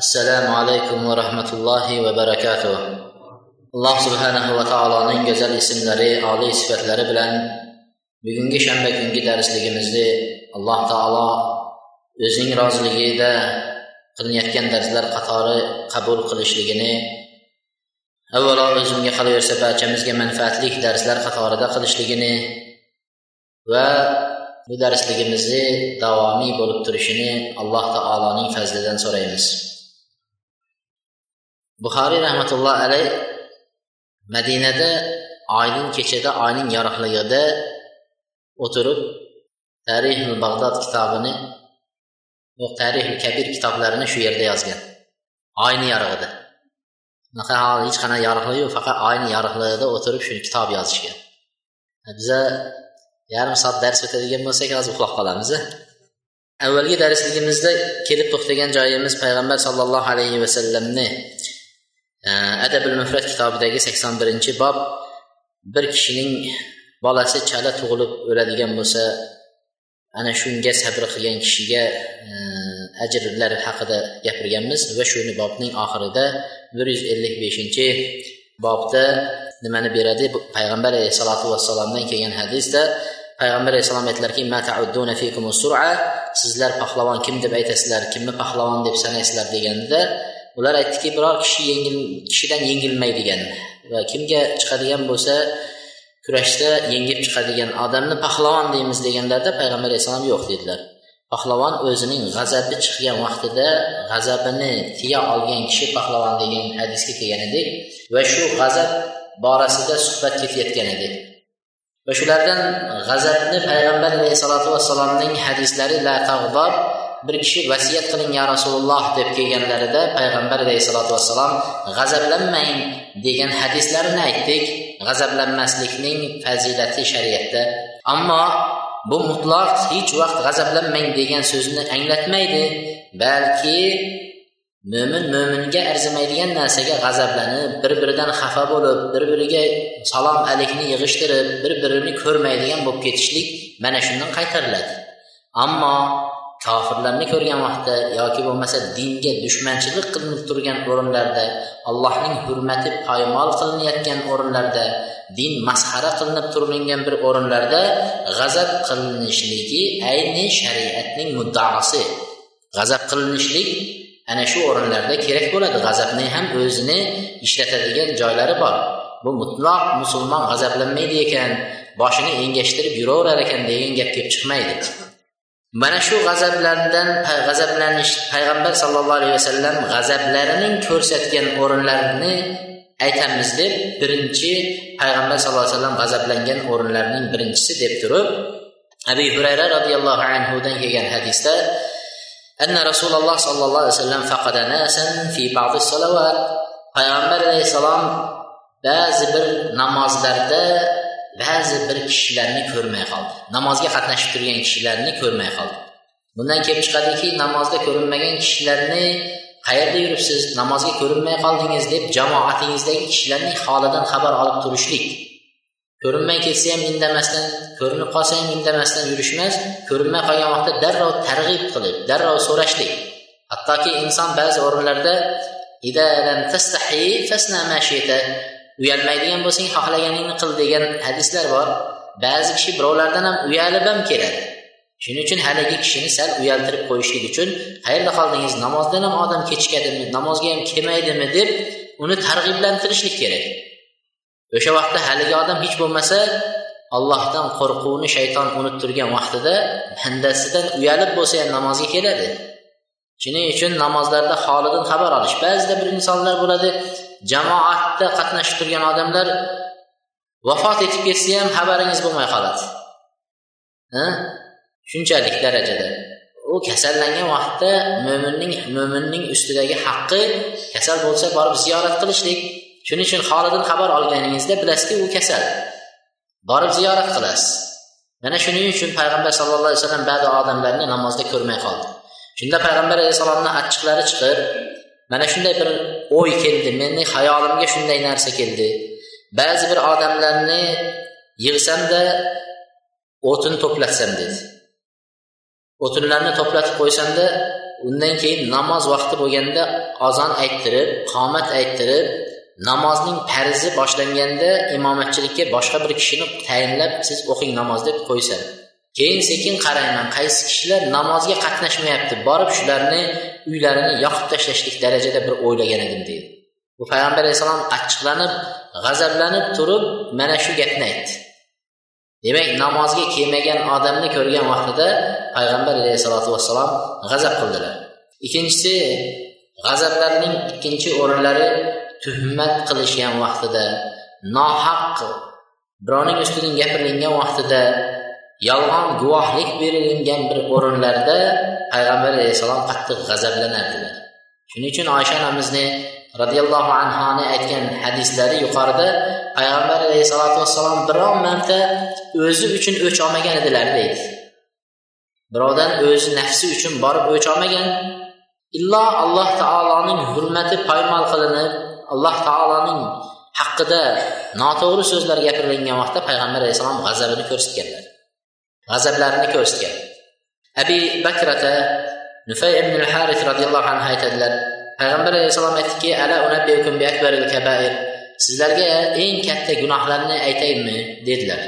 assalomu alaykum va rahmatullohi va barakatuh. Alloh subhanahu va taoloning go'zal ismlari oliy sifatlari bilan bugungi shanba kungi darsligimizni alloh taolo o'zining roziligida qilinayotgan darslar qatori qabul qilishligini avvalo o'zimga qolaversa barchamizga manfaatli darslar qatorida qilishligini va bu darsligimizni davomiy bo'lib turishini alloh taoloning fazlidan so'raymiz. Buxoriy rahmatulloh alayh madinada oyning kechada oyning yorug'ligida o'tirib tarixul bag'dod kitobini tarixul kabir kitoblarini shu yerda yozgan. Oyni yorug'ida unaqa hech qanaqa yorug'lik yo'q faqat oyni yorug'ligida o'tirib shu kitob yozishgan. Biza yarim soat dars o'tadigan bo'lsak hozir uxlab qolamiz avvalgi darsligimizda kelib to'xtagan joyimiz payg'ambar sollallohu alayhi vasallamni adabil mufrat kitobidagi sakson birinchi bob. Bir kishining bolasi chala tug'ilib o'ladigan bo'lsa ana shunga sabr qilgan kishiga ajrlar haqida gapirganmiz va shuni bobning oxirida bir yuz ellik beshinchi bobda nimani beradi? Payg'ambar alayhissalotu vassalomdan kelgan hadisda payg'ambar alayhissalom aytdilarki sizlar pahlavon kim deb aytasizlar kimni pahlavon deb sanaysizlar deganda ular aytdiki biror kishi yengil kishidan yengilmaydigan va kimga chiqadigan bo'lsa kurashda yengib chiqadigan odamni pahlavon deymiz deganlarida payg'ambar alayhissalom yo'q dedilar. Pahlavon o'zining g'azabi chiqqan vaqtida g'azabini tiya olgan kishi pahlavon degan hadisga kelgan edik va shu g'azab borasida suhbat ketayotgan edi. Va shulardan g'azabni payg'ambar alayhissalotu vassalomning hadislari la tag'dob bir kishi vasiyat qiling ya rasululloh deb kelganlarida payg'ambar alayhissalotu vassalom g'azablanmang degan hadislarni aytdik. G'azablanmaslikning fazilati shariatda. Ammo bu mutloq hech vaqt g'azablanmang degan so'zni anglatmaydi balki mo'min mo'minga arzimaydigan narsaga g'azablanib bir biridan xafa bo'lib bir biriga salom alikni yig'ishtirib bir birini ko'rmaydigan bo'lib ketishlik mana shundan qaytariladi. Ammo kofirlarni ko'rgan vaqtda yoki bo'lmasa dinga dushmanchilik qilinib turgan o'rinlarda allohning hurmati poymol qilinayotgan o'rinlarda din masxara qilinib turilgan bir o'rinlarda g'azab qilinishligi ayni shariatning muddaosi. G'azab qilinishlik ana shu o'rinlarda kerak bo'ladi. G'azabni ham o'zini ishlatadigan joylari bor. Bu mutloq musulmon g'azablanmaydi ekan boshini engashtirib yuraverar ekan degan gap kelib chiqmaydi. mana shu g'azablardan g'azablanish payg'ambar sallallohu alayhi vasallam g'azablarining ko'rsatgan o'rinlarini aytamiz deb birinchi payg'ambar sallallohu alayhi vasallam g'azablangan o'rinlarning birinchisi deb turib abu hurayra roziyallohu anhudan kelgan hadisda أن رسول الله صلى الله عليه وسلم فقد ناسا في بعض الصلوات payg'ambar alayhissalom ba'zi bir namozlarda ba'zi bir kishilarni ko'rmay qoldi. Namozga qatnashib turgan kishilarni ko'rmay qoldi. Bundan kelib chiqadiki namozda ko'rinmagan kishilarni qayerda yuribsiz? Namozga ko'rinmay qoldingiz deb jamoatingizdagi kishilarning holidan xabar olib turishlik. Ko'rinmay ketsa ham indamasdan ko'rinib qolsa ham indamasdan yurishmas ko'rinmay qolgan vaqtda darrov targ'ib qilib darrov so'rashlik. Hattoki inson ba'zi o'rinlarda uyalmaydigan bo'lsang xohlaganingni qil degan hadislar bor. Ba'zi kishi birovlardan ham uyalib ham keladi. Shuning uchun haligi kishini sal uyaltirib qo'yishlik uchun qayerda qoldingiz namozdan ham odam kechikadimi namozga ham kelmaydimi deb uni targ'iblantirishlik kerak. O'sha vaqtda haligi odam hech bo'lmasa allohdan qo'rquvni shayton unuttirgan vaqtida bandasidan uyalib bo'lsa ham namozga keladi. Shuning uchun namozlarda holidan xabar olish ba'zida bir insonlar bo'ladi jamoatda qatnashib turgan odamlar vafot etib ketsa ham xabaringiz bo'lmay qoladi. Shunchalik darajada. U kasallangan vaqtda mo'minning mo'minning ustidagi haqqi kasal bo'lsa borib ziyorat qilishlik. Shuning uchun holidan xabar olganingizda bilasizki u kasal. Borib ziyorat qilasiz. Mana shuning uchun payg'ambar sallallohu alayhi vasallam ba'zi odamlarni namozda ko'rmay qoldi. Shunda payg'ambar alayhissalomni achchiqlari chiqib mana shunday bir o'y keldi meni xayolimga shunday narsa keldi. Ba'zi bir odamlarni yig'samda o'tin to'platsam dedi. O'tinlarni to'platib qo'ysamda undan keyin namoz vaqti bo'lganda ozon ayttirib qomat ayttirib namozning farzi boshlanganda imomatchilikka boshqa bir kishini tayinlab siz o'qing namoz deb qo'ysam. Keyin sekin qarayman qaysi kishilar namozga qatnashmayapti borib shularni uylarini yoqib tashlashlik darajada bir o'ylagan edim deydi. Bu payg'ambar alayhissalom achchiqlanib g'azablanib turib mana shu gapni aytdi. Demak namozga kelmagan odamni ko'rgan vaqtida payg'ambar alayhissalotu vassalom g'azab qildilar. Ikkinchisi g'azablarning ikkinchi o'rinlari tuhmat qilishgan vaqtida nohaq birovning ustidan gapirilgan vaqtida yolg'on guvohlik berilgan bir o'rinlarda payg'ambar alayhissalom qattiq g'azablanardilar. Shuning uchun oysha onamizni roziyallohu anhoni aytgan hadislari yuqorida payg'ambar alayhissalotu vassalom biron marta o'zi uchun o'ch olmagan edilar deydi. Birovdan o'zi nafsi uchun borib o'ch olmagan illo alloh taoloning hurmati poymol qilinib alloh taoloning haqida noto'g'ri so'zlar gapirilgan vaqtda payg'ambar alayhissalom g'azabini ko'rsatganlar. G'azablarini ko'rsatgan abi bakrata nufay ibn al haris roziyallohu anhu aytadilar payg'ambar alayhissalom aytdiki ala bi akbaril kabair sizlarga eng katta gunohlarni aytaymi? dedilar.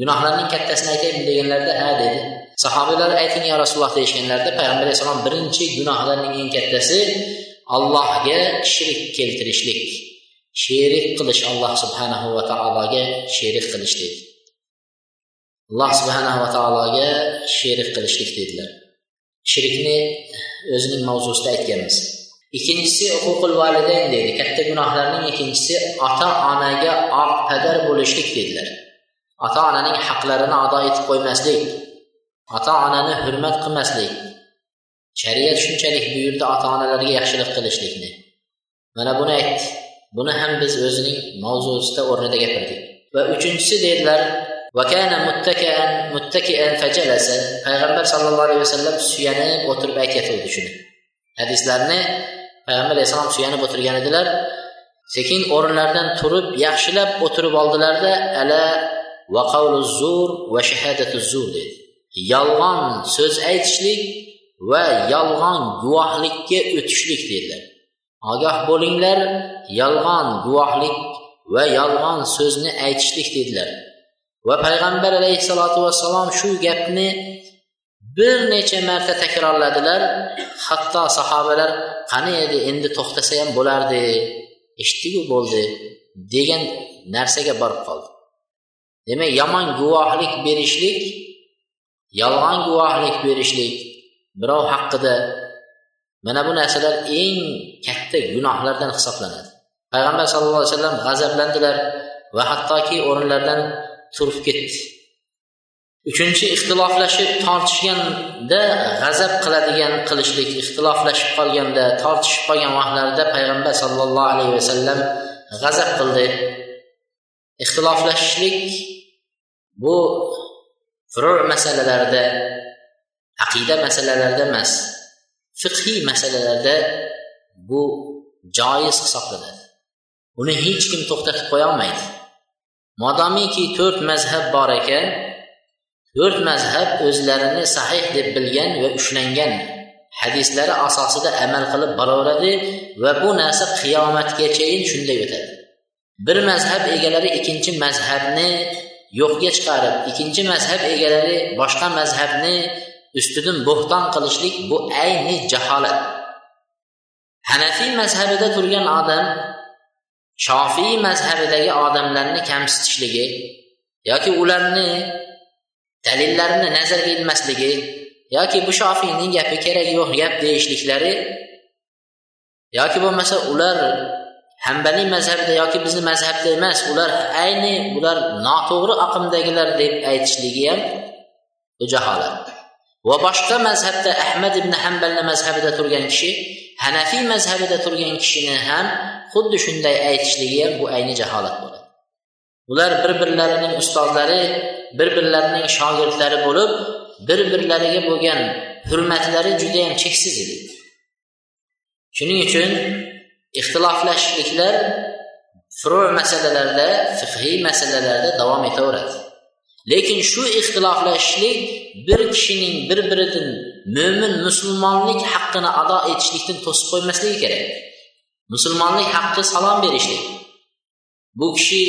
Gunohlarning kattasini aytaymi? deganlarida ha dedi. Sahobiylar ayting ya rasululloh deyishganlarida payg'ambar alayhissalom birinchi gunohlarning eng kattasi allohga shirik keltirishlik sherik qilish alloh subhanahu va taologa sherik qilish dedi. Alloh subhanahu va taologa sherik qilishlik dedilar shirkni o'zining mavzusida aytganmiz. Ikkinchisi huququl validayn deydi. Katta gunohlarning ikkinchisi ota onaga oq padar bo'lishlik dedilar ota onaning haqlarini ado etib qo'ymaslik ota onani hurmat qilmaslik shariat shunchalik buyurdi ota onalarga yaxshilik qilishlikni. Mana buni aytdi buni ham biz o'zining mavzusida o'rnida gapirdik. Va uchinchisi dedilar payg'ambar sallallohu alayhi vasallam suyanib o'tirib aytyotgandi shuni hadislarni payg'ambar alayhissalom suyanib o'tirgan edilar. Sekin o'rinlaridan turib yaxshilab o'tirib oldilarda ala va zur va shahadatu zur dedi. Yolg'on so'z aytishlik va yolg'on guvohlikka o'tishlik dedilar. Ogoh bo'linglar yolg'on guvohlik va yolg'on so'zni aytishlik dedilar. Va payg'ambar alayhissalotu vassalom shu gapni bir necha marta takrorladilar. Hatto sahobalar qani edi endi to'xtasa ham bo'lardi eshitdiku bo'ldi degan narsaga borib qoldi. Demak yomon guvohlik berishlik yolg'on guvohlik berishlik birov haqida mana bu narsalar eng katta gunohlardan hisoblanadi. Payg'ambar sallallohu alayhi vasallam g'azablandilar va hattoki o'rinlaridan turib ketdi. Uchinchi ixtiloflashib tortishganda g'azab qiladigan qilishlik ixtiloflashib qolganda tortishib qolgan vaqtlarida payg'ambar sollallohu alayhi vasallam g'azab qildi. Ixtiloflashishlik bu furu masalalarda aqida masalalarida emas fiqhiy masalalarda bu joiz hisoblanadi. Uni hech kim to'xtatib qo'ya olmaydi modomiki to'rt mazhab bor ekan. To'rt mazhab o'zlarini sahih deb bilgan va ushlangan. Hadislari asosida amal qilib boraveradi va bu narsa qiyomatgachayin shunday o'tadi. Bir mazhab egalari ikkinchi mazhabni yo'qga chiqarib ikkinchi mazhab egalari boshqa mazhabni ustidan bo'xton qilishlik bu ayni jaholat. Hanafiy mazhabida turgan odam shofiy mazhabidagi odamlarni kamsitishligi yoki ularni dalillarini nazarga ilmasligi yoki bu shofiyning gapi kerak yo'q gap deyishliklari yoki bo'lmasa ular hambaliy mazhabida yoki bizni mazhabda emas ular ayni bular noto'g'ri oqimdagilar deb aytishligi ham bu jaholat va boshqa mazhabda ahmad ibn hambalni mazhabida turgan kishi hanafiy mazhabida turgan kishini ham xuddi shunday aytishligi ham bu ayni jaholat bo'ladi. Ular bir birlarining ustozlari bir birlarining shogirdlari bo'lib bir birlariga bo'lgan hurmatlari judayam cheksiz edi. Shuning uchun ixtiloflashishliklar furu masalalarda fiqhiy masalalarda davom etaveradi. Lekin shu ixtiloflashishlik bir kishining bir biridan mo'min musulmonlik haqqini ado etishlikdan to'sib qo'ymasligi kerak. Musulmonlik haqqi salom berishlik. Bu kishi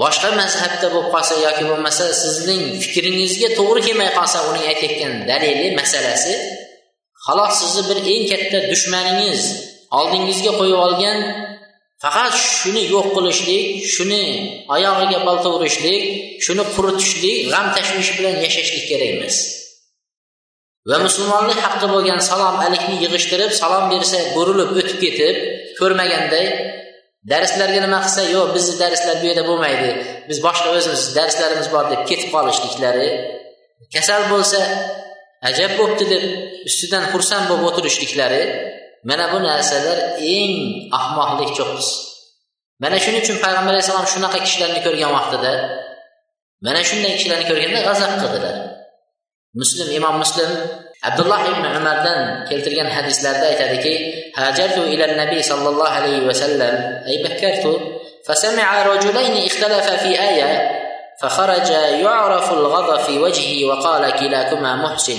boshqa mazhabda bo'lib qolsa yoki bo'lmasa sizning fikringizga to'g'ri kelmay qolsa uning aytayotgan dalili masalasi xolos sizni bir eng katta dushmaningiz oldingizga qo'yib olgan faqat shuni yo'q qilishlik shuni oyog'iga bolta urishlik shuni quritishlik g'am tashvish bilan yashashlik kerak emas. Va musulmonlik haqqi bo'lgan salom alikni yig'ishtirib salom bersa burilib o'tib ketib ko'rmaganday darslarga nima qilsa yo'q bizni darslar bu yerda bo'lmaydi biz boshqa o'zimiz darslarimiz bor deb ketib qolishliklari kasal bo'lsa ajab bo'pti deb ustidan xursand bo'lib o'tirishliklari mana bu narsalar eng ahmoqlik cho'qqisi. Mana shuning uchun payg'ambar alayhissalom shunaqa kishilarni ko'rgan vaqtida mana shunday kishilarni ko'rganda g'azab qildilar. مسلم إمام مسلم. عبد muslim imom muslim abdulloh ibn umardan keltirgan hadislarda هاجرت إلى النبي صلى الله عليه وسلم. أي بكرت. فسمع رجلين اختلفا في آية فخرج يعرف الغضب في وجهه وقال كلاكما محسن.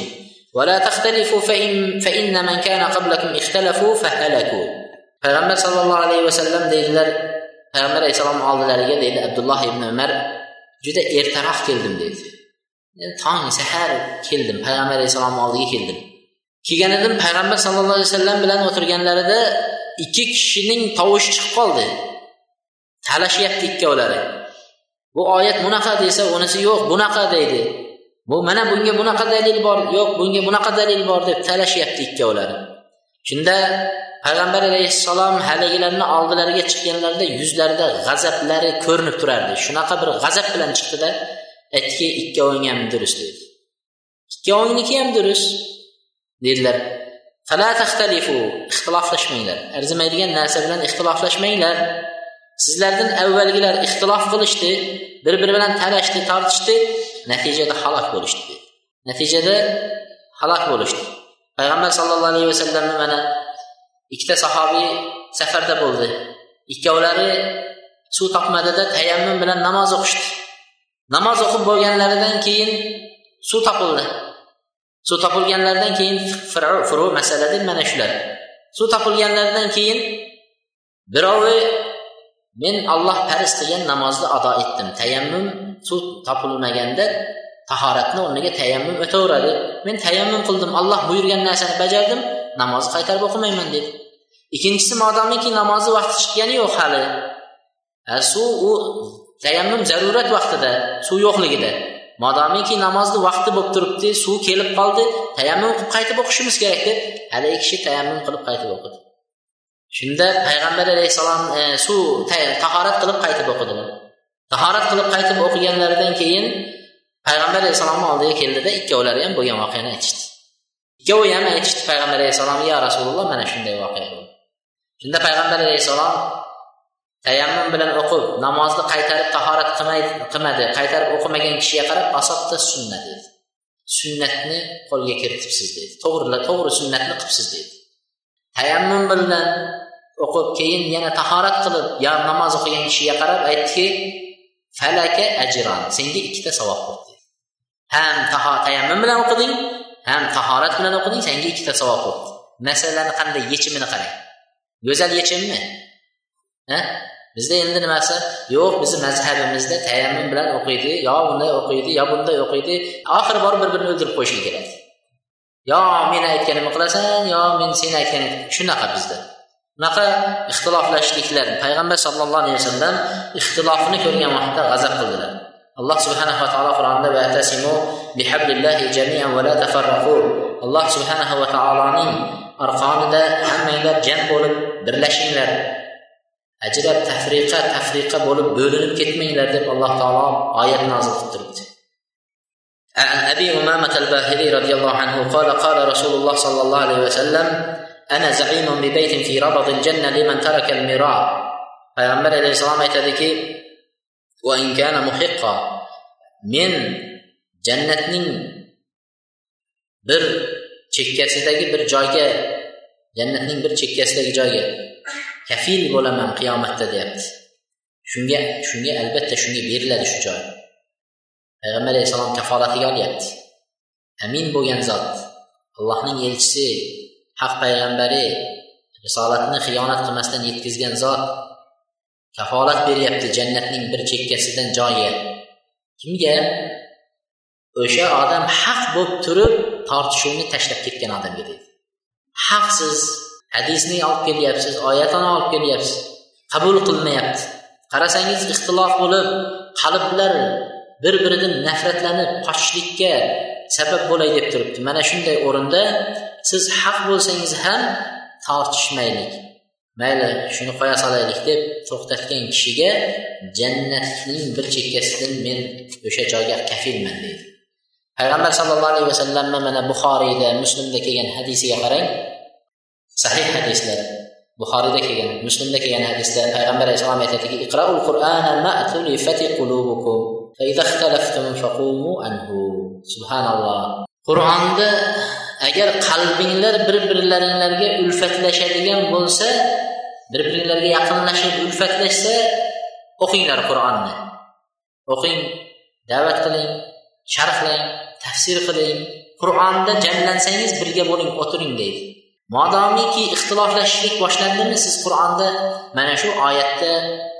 ولا تختلفوا فإن, فإن من كان قبلكم اختلفوا فهلكوا. فلما صلى الله عليه وسلم دي لر فلما عليه السلام عبد الله بن عمر جدا ارتاح كردم دي tong sahar keldim. Payg'ambar alayhissalomni oldiga keldim. Kelgan edim payg'ambar sallallohu alayhi vasallam bilan o'tirganlarida ikki kishining tovushi chiqib qoldi. Talashyapti ikkovlari bu oyat bunaqa desa unisi yo'q bunaqa deydi. Bu mana bunga bunaqa dalil bor. Yo'q bunga bunaqa dalil bor deb talashyapti ikkovlari shunda payg'ambar alayhissalom haligilarni oldilariga chiqqanlarida yuzlarida g'azablari ko'rinib turardi. Shunaqa bir g'azab bilan chiqdida aytdiki ikkoving ham durust dedi. Ikkovingniki ham durust dedilar ixtiloflashmanglar. Arzimaydigan narsa bilan ixtiloflashmanglar. Sizlardan avvalgilar ixtilof qilishdi bir biri bilan talashdi tortishdi. Natijada halok bo'lishdi dedi. Natijada halok bo'lishdi. Payg'ambar sallallohu alayhi vasallamni mana ikkita sahobiy safarda bo'ldi. Ikkovlari suv topmadida tayammum bilan namoz o'qishdi. Namoz o'qib bo'lganlaridan keyin suv topildi. Suv topilganlaridan keyin furu masaladir mana shular. Suv topilganlaridan keyin birovi men olloh farz qilgan namozni ado etdim. Tayammum suv topilmaganda tahoratni o'rniga tayammum o'taveradi. Men tayammum qildim olloh buyurgan narsani bajardim namozni qaytarib o'qimayman dedi. Ikkinchisi modomiki namozni vaqti chiqqani yo'q hali. Suv u tayammum zarurat vaqtida suv yo'qligida. Modomiki namozni vaqti bo'lib turibdi suv kelib qoldi tayammum qilib qaytib o'qishimiz kerak deb haligi kishi tayammum qilib qaytib o'qidi. Shunda payg'ambar alayhissalom e, suv tahorat qilib qaytib o'qidilar tahorat qilib qaytib o'qiganlaridan keyin payg'ambar alayhissalomni oldiga keldida ikkovlari ham bo'lgan voqeani aytishdi. Ikkovi ham aytishdi payg'ambar alayhissalom yo rasululloh mana shunday voqea bo'ldi. Shunda payg'ambar alayhissalom tayammum bilan o'qib namozni qaytarib tahorat qilmaydi qilmadi. Qaytarib o'qimagan kishiga qarab asobda sunnat dedi. Sunnatni qo'lga kiritibsiz dedi. To'g'ri to'g'ri sunnatni qilibsiz dedi. Tayammum bilan o'qib keyin yana tahorat qilib yo namoz o'qigan kishiga qarab aytdiki falaka ajron senga ikkita savob bo'ldi ham taho tayammum bilan o'qiding ham tahorat bilan o'qiding senga ikkita savob bo'ldi masalani qanday yechimini qarang. Go'zal yechimmi? Bizda endi nimasi? Yo'q bizni mazhabimizda tayammum bilan o'qiydi. Yo bunday o'qiydi yo bunday o'qiydi. Oxiri borib bir birini o'ldirib qo'yishga keladi yo meni aytganimni qilasan yo men seni aytganing shunaqa bizda. Bunaqa ixtiloflashliklar. Payg'ambar sallallohu alayhi vasallam ixtilofni ko'rgan vaqtda g'azab qildilar. Alloh subhanahu va taolo qur'onda alloh subhanahu va taoloning arqonida hammanglar jam bo'lib birlashinglar. Ajrab tafriqa tafriqa bo'lib bo'linib ketmanglar deb alloh taolo oyat nozil qilib turibdi عن أبي أمامة الباهلي رضي الله عنه قال قال رسول الله صلى الله عليه وسلم أنا زعيم ببيت في ربض الجنة لمن ترك المراء payg'ambar alayhissalom aytadiki men jannatning bir chekkasidagi bir joyga jannatning bir chekkasidagi joyga kafil bo'laman qiyomatda deyapti. Shunga shunga albatta shunga beriladi shu joy. Payg'ambar alayhissalom kafolatiga olyapti. Amin bo'lgan zot allohning elchisi haq payg'ambari risolatni xiyonat qilmasdan yetkazgan zot kafolat beryapti jannatning bir chekkasidan joyi kimga? O'sha odam haq bo'lib turib tortishuvni tashlab ketgan odamga deydi. Haqsiz hadisni olib kelyapsiz oyatini olib kelyapsiz. Qabul qilmayapti qarasangiz ixtilof bo'lib qalblar bir biridan nafratlanib qochishlikka sabab bo'lay deb turibdi. Mana shunday o'rinda siz haq bo'lsangiz ham tortishmaylik. Mayli shuni qo'ya solaylik deb to'xtatgan kishiga jannatning bir chekkasidan men o'sha joyga kafilman deydi. Payg'ambar sallallohu alayhi vasallamni mana buxoriyda muslimda kelgan hadisiga qarang. صحيح حديث لا. بخاري ده كيان يعني، مسلم ده كيان يعني حديث لا. پیغمبر اسلام آیت کی اقرا القرآن ما اتلفت قلوبكم فإذا اختلفتم فقوموا عنه. سبحان الله قران ده اگر قلبینلر بیر-بیرلرینلرگه الفتلشدیگان بولسا بیر-بیرلرگه یاقینلاشیب الفتلشسا اوقینلر قران ده اوقین دعوت قلین شرح قلین تفسیر قلین قران ده جنلنسنگیز بیرگه بولین اوتورین دیدی modomiki ixtiloflashishlik boshlandimi siz qur'onda? Mana shu oyatda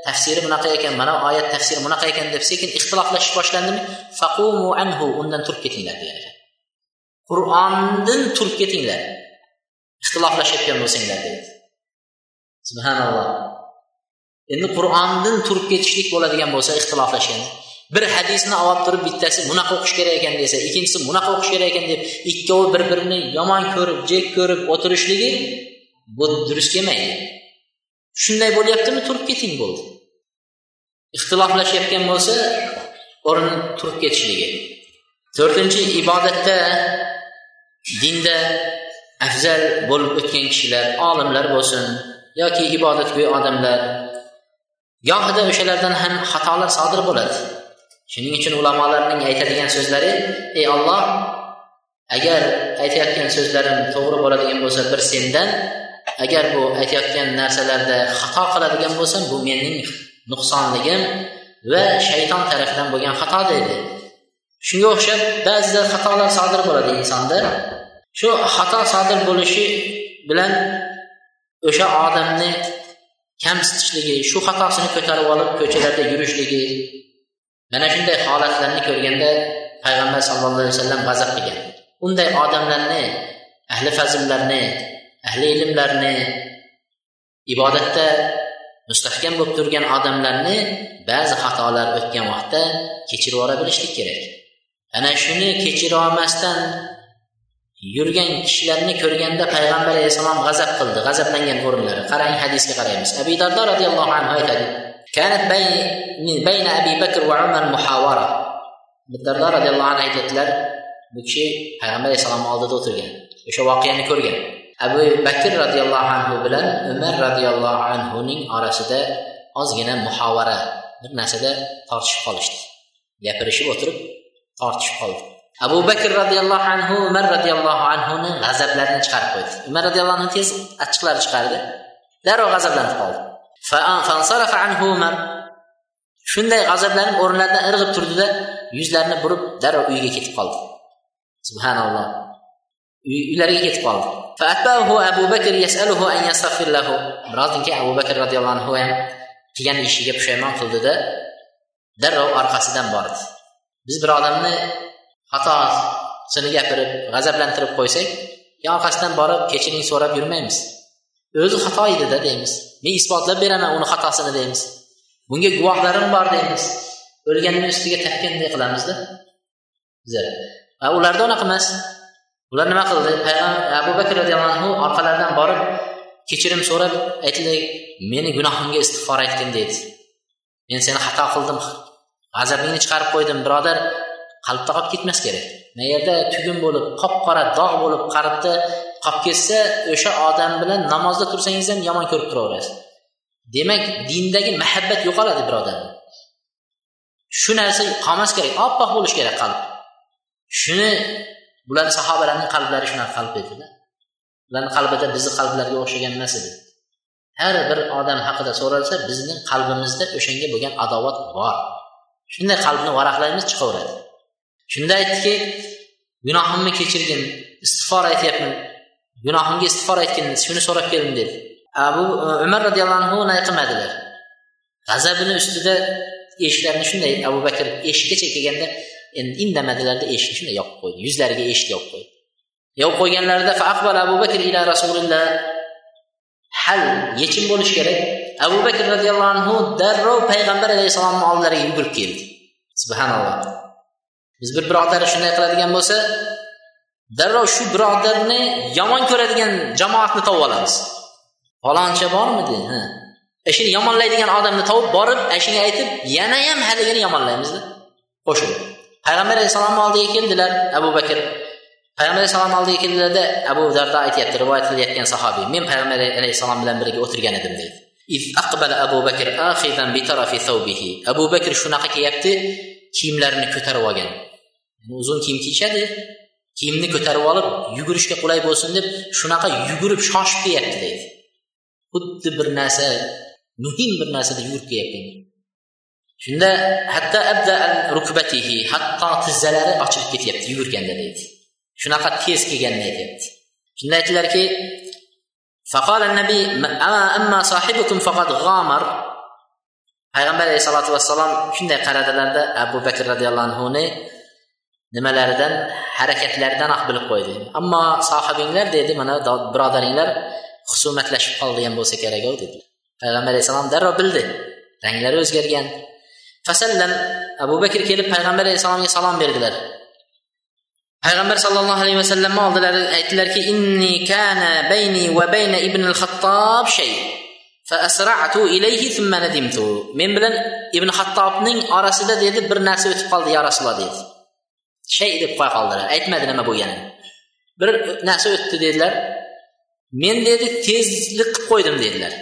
tafsiri bunaqa ekan mana oyat tafsiri bunaqa ekan deb sekin ixtiloflashish boshlandimi faqumu anhu undan turib ketinglar degan ekan. Qur'ondan turib ketinglar. Ixtiloflashayotgan bo'lsanglar deydi subhanalloh. Endi qur'ondan turib ketishlik bo'ladigan bo'lsa ixtiloflashgan bir hadisni olib turib bittasi bunaqa o'qish kerak ekan desa ikkinchisi bunaqa o'qish kerak ekan deb ikkovi bir birini yomon ko'rib jek ko'rib o'tirishligi bu durust kelmaydi. Shunday bo'lyaptimi? Turib keting bo'ldi. Ixtiloflashayotgan bo'lsa o'rni turib ketishligi. To'rtinchi ibodatda dinda afzal bo'lib o'tgan kishilar olimlar bo'lsin yoki ibodatgo'y odamlar gohida o'shalardan ham xatolar sodir bo'ladi. Shuning uchun ulamolarning aytadigan so'zlari ey olloh agar aytayotgan so'zlarim to'g'ri bo'ladigan bo'lsa bir sendan agar bu aytayotgan narsalarda xato qiladigan bo'lsam bu mening nuqsonligim va shayton tarafidan bo'lgan xato deydi. Shunga o'xshab ba'zida xatolar sodir bo'ladi insonda. Shu xato sodir bo'lishi bilan o'sha odamni kamsitishligi shu xatosini ko'tarib olib ko'chalarda yurishligi mana shunday holatlarni ko'rganda payg'ambar sallallohu alayhi vasallam g'azab qilgan. Unday odamlarni ahli fazillarni ahli ilmlarni ibodatda mustahkam bo'lib turgan odamlarni ba'zi xatolar o'tgan vaqtda kechirib yubora bilishlik kerak. Ana shuni kechira olmasdan yurgan kishilarni ko'rganda payg'ambar alayhissalom g'azab qildi g'azablangan o'rinlari. Qarang hadisga qaraymiz. Abi dardo roziyallohu anhu aytadi كانت بين بين ابي بكر وعمر محاوره dardo roziyallohu anhu aytyaptilar bu kishi payg'ambar alayhissalomni oldida o'tirgan o'sha voqeani ko'rgan abu bakr roziyallohu anhu bilan umar roziyallohu anhuning orasida ozgina muhovara bir narsada tortishib qolishdi gapirishib o'tirib tortishib qoldi abu bakr roziyallohu anhu umar roziyallohu anhuni g'azablarini chiqarib qo'ydi umar roziyallohu anhu tez achchiqlari chiqardi darrov g'azablanib qoldi shunday g'azablanib o'rnlaridan irg'ib turdida yuzlarini burib darrov uyiga ketib qoldi. Subhanalloh. Uylariga ketib qoldi. Abu bakr yasaluhu an yastaghfir lahu. Birozdan keyin abu bakr roziyallohu anhu ham qilgan ishiga pushaymon qildida darrov orqasidan bordi. Biz bir odamni xatosini gapirib g'azablantirib qo'ysak orqasidan borib kechiring so'rab yurmaymiz. O'zi xato edida deymiz. Men isbotlab beraman uni xatosini deymiz. Bunga guvohlarim bor deymiz. O'lganni ustiga tepganday qilamizda. Bizlar ularda unaqa emas. Ular nima qildi? Payg'ambar abu bakr roziyallohu anhu orqalaridan borib kechirim so'rab aytdi meni gunohimga istig'for aytgin deydi. Men seni xato qildim. G'azabingni chiqarib qo'ydim birodar. Qalbda qolib ketmas kerak. Yerda tugun bo'lib qop qora dog' bo'lib qalbda qolib ketsa o'sha odam bilan namozda tursangiz ham yomon ko'rib turaverasiz. Demak dindagi muhabbat yo'qoladi birodar. Shu narsa qolmas kerak oppoq bo'lishi kerak qalb. Shuni bular sahobalarning qalblari shunaqa qalb edida ularni qalbida bizni qalblarga o'xshagan emas edi. Har bir odam haqida so'ralsa bizning qalbimizda o'shanga bo'lgan adovat bor. Shunday qalbni varaqlaymiz chiqaveradi. Shunda aytdiki gunohimni kechirgin istig'for aytyapman. Gunohimga istig'for aytgin shuni so'rab keldim dedi. Abu e, umar roziyallohu anhu unday qilmadilar g'azabini ustida eshiklarni shunday abu bakr eshikkacha kelganda endi indamadilarda eshikni shunday yopib qo'ydi yuzlariga eshik yopib qo'ydi. Yopib qo'yganlarida abu bakr ila rasulilloh hal yechim bo'lishi kerak. Abu bakr roziyallohu anhu darrov payg'ambar alayhissalomni oldilariga yugurib keldi. Subhanalloh. Biz bir birodar shunday qiladigan bo'lsa darrov shu birodarni yomon ko'radigan jamoatni topib olamiz. Faloncha bormidi? Ha. E, shuni yomonlaydigan odamni topib borib shunga aytib yana ham haligini yomonlaymizda. Qo'shilib payg'ambar alayhissalomni oldiga keldilar abu bakr. Payg'ambar alayhissalom oldiga keldilarda abu dardo aytyapti rivoyat qilayotgan sahobiy men payg'ambar alayhissalom bilan birga o'tirgan edim deydi. Abu bakr abu bakr shunaqa kelyapti kiyimlarini ko'tarib olgan. Uzun kiyim kiyishadi kiyimni ko'tarib olib yugurishga qulay bo'lsin deb shunaqa yugurib shoshib kelyapti deydi. Xuddi bir narsa muhim bir narsada yugurib kelyapgan shunda hatto abda rukbatihi hatto tizzalari ochilib ketyapti yugurganda deydi. Shunaqa tez kelganini aytyapti shunda aytdilarki payg'ambar alayhisalotu vassalom shunday qaradilarda abu bakr roziyallohu anhuni nimalaridan harakatlaridan bilib qo'ydi. Ammo sohibinglar dedi mana birodaringlar husumatlashib qolgan bo'lsa kerak dedi. Payg'ambar alayhissalom darrov bildi. Ranglari o'zgargan. Fasallan abu bakr kelib payg'ambar alayhissalomga salom berdilar. Payg'ambar sallallohu alayhi vasallamni oldilari aytdilarki inni kana bayni va bayna ibn al xattob shay men bilan ibn xattobning orasida dedi bir narsa o'tib qoldi ya rasululloh dedi. Shay deb qo'ya qoldilar. Aytmadi nima bo'lganini bir narsa o'tdi dedilar. Men dedi tezlik qilib qo'ydim dedilar.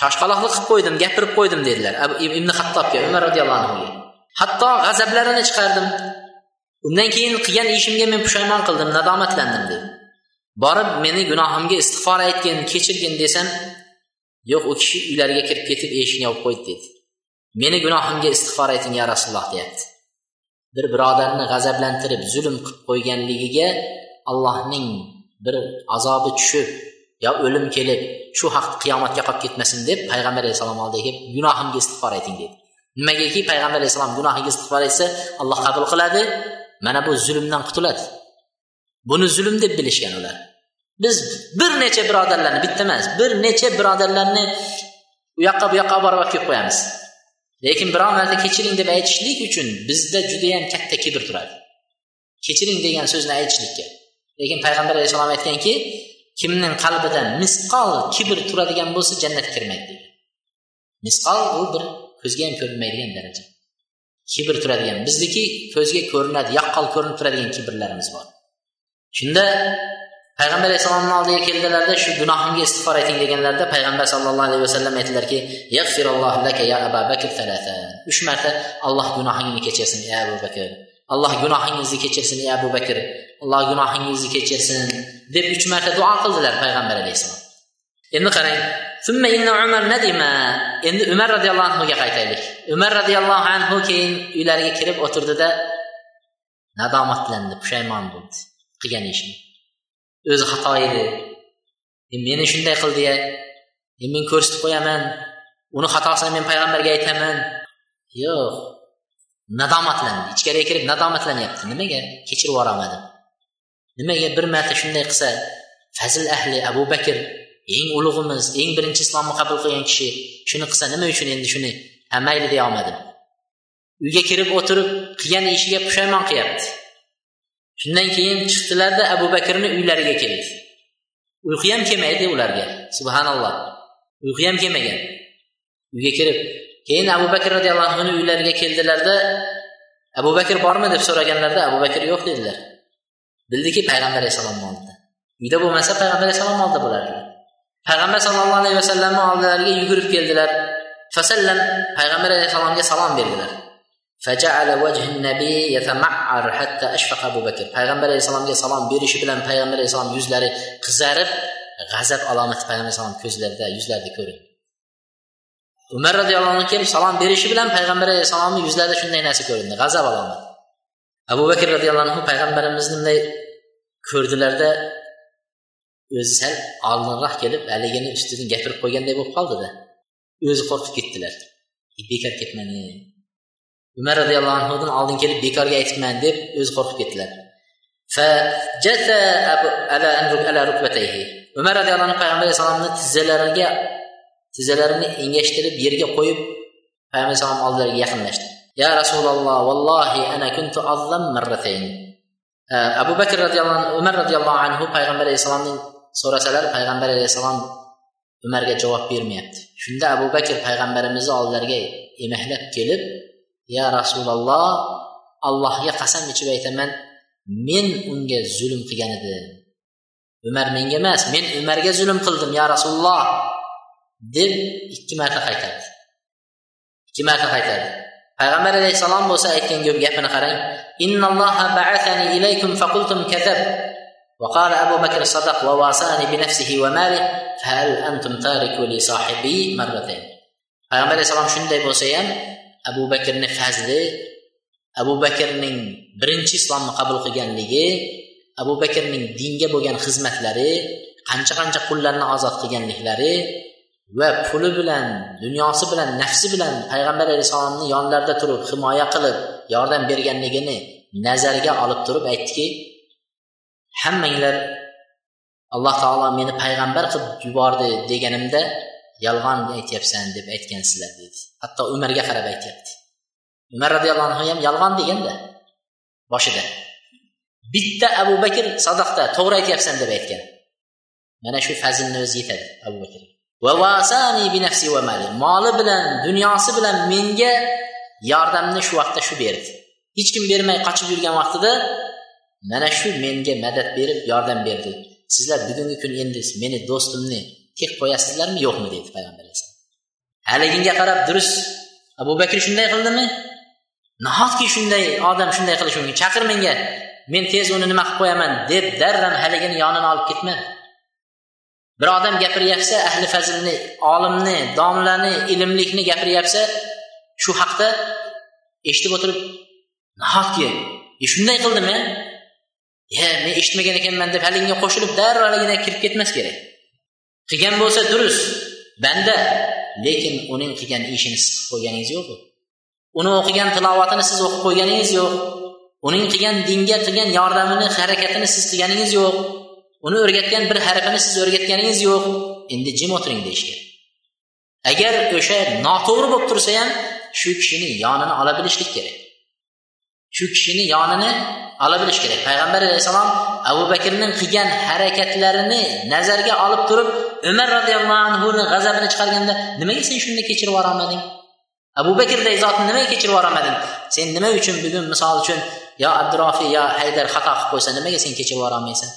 Shoshqaloqlik qilib qo'ydim gapirib qo'ydim dedilar. Ibn hattobga umar roziyallohu anhuga hatto g'azablarini chiqardim. Undan keyin qilgan ishimga men pushaymon qildim nadomatlandim dedi. Borib meni gunohimga istig'for aytgin kechirgin desam yo'q u kishi uylariga kirib ketib eshikni yopib qo'ydi dedi. Meni gunohimga istig'for ayting ya rasululloh deyapti. Bir birodarni g'azablantirib zulm qilib qo'yganligiga allohning bir azobi tushib yo o'lim kelib shu haq qiyomatga qolib ketmasin deb payg'ambar alayhissalom oldiga kelib gunohimga istig'for ayting dedi. Nimagaki payg'ambar alayhissalom gunohiga istig'for aytsa alloh qabul qiladi mana bu zulmdan qutuladi. Buni zulm deb bilishgan ular. Biz bir necha birodarlarni bitta emas bir necha birodarlarni u yoqqa bu yoqqa borib olib kelib qo'yamiz. Lekin biror marta kechiring deb aytishlik uchun bizda judayam katta kibr turadi. Kechiring degan so'zni aytishlikka. Lekin payg'ambar alayhissalom aytganki kimning qalbida misqol kibr turadigan bo'lsa jannatga kirmaydi degan misqol u bir ko'zga ham ko'rinmaydigan daraja. Kibr turadigan bizniki ko'zga ko'rinadi yaqqol ko'rinib turadigan kibrlarimiz bor. Shunda payg'ambar alayhissalomni oldiga keldilarda shu gunohimga istig'for ayting deganlarida payg'ambar sallallohu alayhi vasallam aytdilarki laka ya abu bakr uch marta alloh gunohingni kechirsin ey abu bakr. Alloh gunohingizni kechirsin ey abu bakr. Alloh gunohingizni kechirsin. deb uch marta duo qildilar payg'ambar alayhissalom endi qarang endi umar roziyallohu anhuga qaytaylik. Umar roziyallohu anhu keyin uylariga kirib o'tirdida nadomatlandi pushaymon bo'ldi. Qilgan ishini. O'zi xato edi. Meni shunday qildiya men ko'rsatib qo'yaman. Uni xatosini men payg'ambarga aytaman. Yo'q. Nadomatlandi. Ichkariga kirib nadomatlanyapti nimaga? Kechirib yuborolmadim. Nimaga bir marta shunday qilsa fazil ahli abu bakr eng ulug'imiz eng birinchi islomni qabul qilgan kishi shuni qilsa nima uchun endi shuni ha mayli deya olmadim. Uyga kirib o'tirib qilgan ishiga pushaymon qilyapti shundan keyin chiqdilarda abu bakrni uylariga keldi uyqu ham kelmaydi ularga subhanalloh. Uyqu ham kelmagan. Uyga kirib keyin abu bakr roziyallohu anhuni uylariga keldilarda abu bakr bormi? deb so'raganlarida abu bakr yo'q dedilar. Bildiki payg'ambar alayhissalomni oldida uyda bo'lmasa payg'ambar alayhissalom oldida bo'lardilar payg'ambar sallallohu alayhi vasallamni oldilariga yugurib keldilar. Fasallam payg'ambar alayhissalomga salom berdilar. Payg'ambar alayhissalomga salom berishi bilan payg'ambar alayhissalom yuzlari qizarib g'azab alomati payg'ambar alayhissalom ko'zlarida yuzlarida ko'rindi umar roziyallohu anhu kelib salom berishi bilan payg'ambar alayhissalomni yuzlarida shunday narsa ko'rindi g'azab alomati abu bakr roziyallohu anhu payg'ambarimizni bunday ko'rdilarda o'zi sal oldinroq kelib haligini ustidan gapirib qo'yganday bo'lib qoldida o'zi qo'rqib ketdilar bekor ketmang umar roziyallohu anhudan oldin kelib bekorga aytibman deb o'zi qo'rqib ketdilar. Umar roziyallohu anhu payg'ambar alayhissalomni tizzalariga tizzalarini engashtirib yerga qo'yib payg'ambar alayhissalom oldilariga yaqinlashdi. Ya rasululloh vallohi ana kuntu azzam marratayn. Abu bakr roziyallohu anhu umar roziyallohu anhu payg'ambar alayhissalomning so'rasalar payg'ambar alayhissalom umarga javob bermayapti. Shunda abu bakr payg'ambarimizni oldilariga emaklab kelib ya rasululloh allohga qasam ichib aytaman men unga zulm qilgan edim umar menga emas men umarga zulm qildim ya rasululloh deb ikki marta qaytardi ikki marta qaytardi payg'ambar alayhissalom bo'lsa aytgan gapini qarang ba'athani ilaykum faqultum kadab وقال أبو بكر صدق وواساني بنفسه وماله فهل أنتم تاركوا لي صاحبي مرتين payg'ambar alayhissalom shunday bo'lsa ham abu bakrni fazli abu bakrning birinchi islomni qabul qilganligi abu bakrning dinga bo'lgan xizmatlari qancha qancha qullarni ozod qilganliklari va puli bilan dunyosi bilan nafsi bilan payg'ambar alayhissalomni yonlarida turib himoya qilib yordam berganligini nazarga olib turib aytdiki hammanglar alloh taolo meni payg'ambar qilib yubordi deganimda yolg'on aytyapsan deb aytgansizlar dedi. Hatto umarga qarab aytyapti. Umar roziyallohu anhu ham yolg'on deganda boshida bitta abu bakr sadaqda to'g'ri aytyapsan deb aytgan. Mana shu fazilni o'zi yetadi abu bakr. Moli bilan dunyosi bilan menga yordamni shu vaqtda shu berdi. Hech kim bermay qochib yurgan vaqtida mana shu menga madad berib yordam berdi. Sizlar bugungi kun endi meni do'stimni tek qo'yasizlarmi yo'qmi? dedi payg'ambar. Haliginga qarab durust abu bakr shunday qildimi? Nahotki shunday odam shunday qilishi mumkin? Chaqir menga men tez uni nima qilib qo'yaman deb darran haligini yonini olib ketmadi bir odam gapiryapsa ahli fazilni olimni domlani ilmlikni gapiryapsa shu haqda eshitib o'tirib nahotki e shunday qildimi? Ye men eshitmagan ekanman deb haligiga qo'shilib darrov haligina kirib ketmas kerak. Qilgan bo'lsa durust banda. Lekin uning qilgan ishini siz qilib qo'yganingiz yo'q uni o'qigan tilovatini siz o'qib qo'yganingiz yo'q. Uning qilgan dinga qilgan yordamini harakatini siz qilganingiz yo'q. Uni o'rgatgan bir harfini siz o'rgatganingiz yo'q. Endi jim o'tiring deyish kerak. Agar o'sha noto'g'ri bo'lib tursa ham shu kishini yonini ola bilishlik kerak. Shu kishini yonini ola bilish kerak. Payg'ambar alayhissalom abu bakrning qilgan harakatlarini nazarga olib turib umar roziyallohu anhuni g'azabini chiqarganda nimaga sen shunda kechirib yuborolmading abu bakrday zotni nimaga kechirib yuborolmading sen nima uchun bugun misol uchun yo abdurofiy yo haydar xato qilib qo'ysa nimaga sen kechirib yuborolmaysan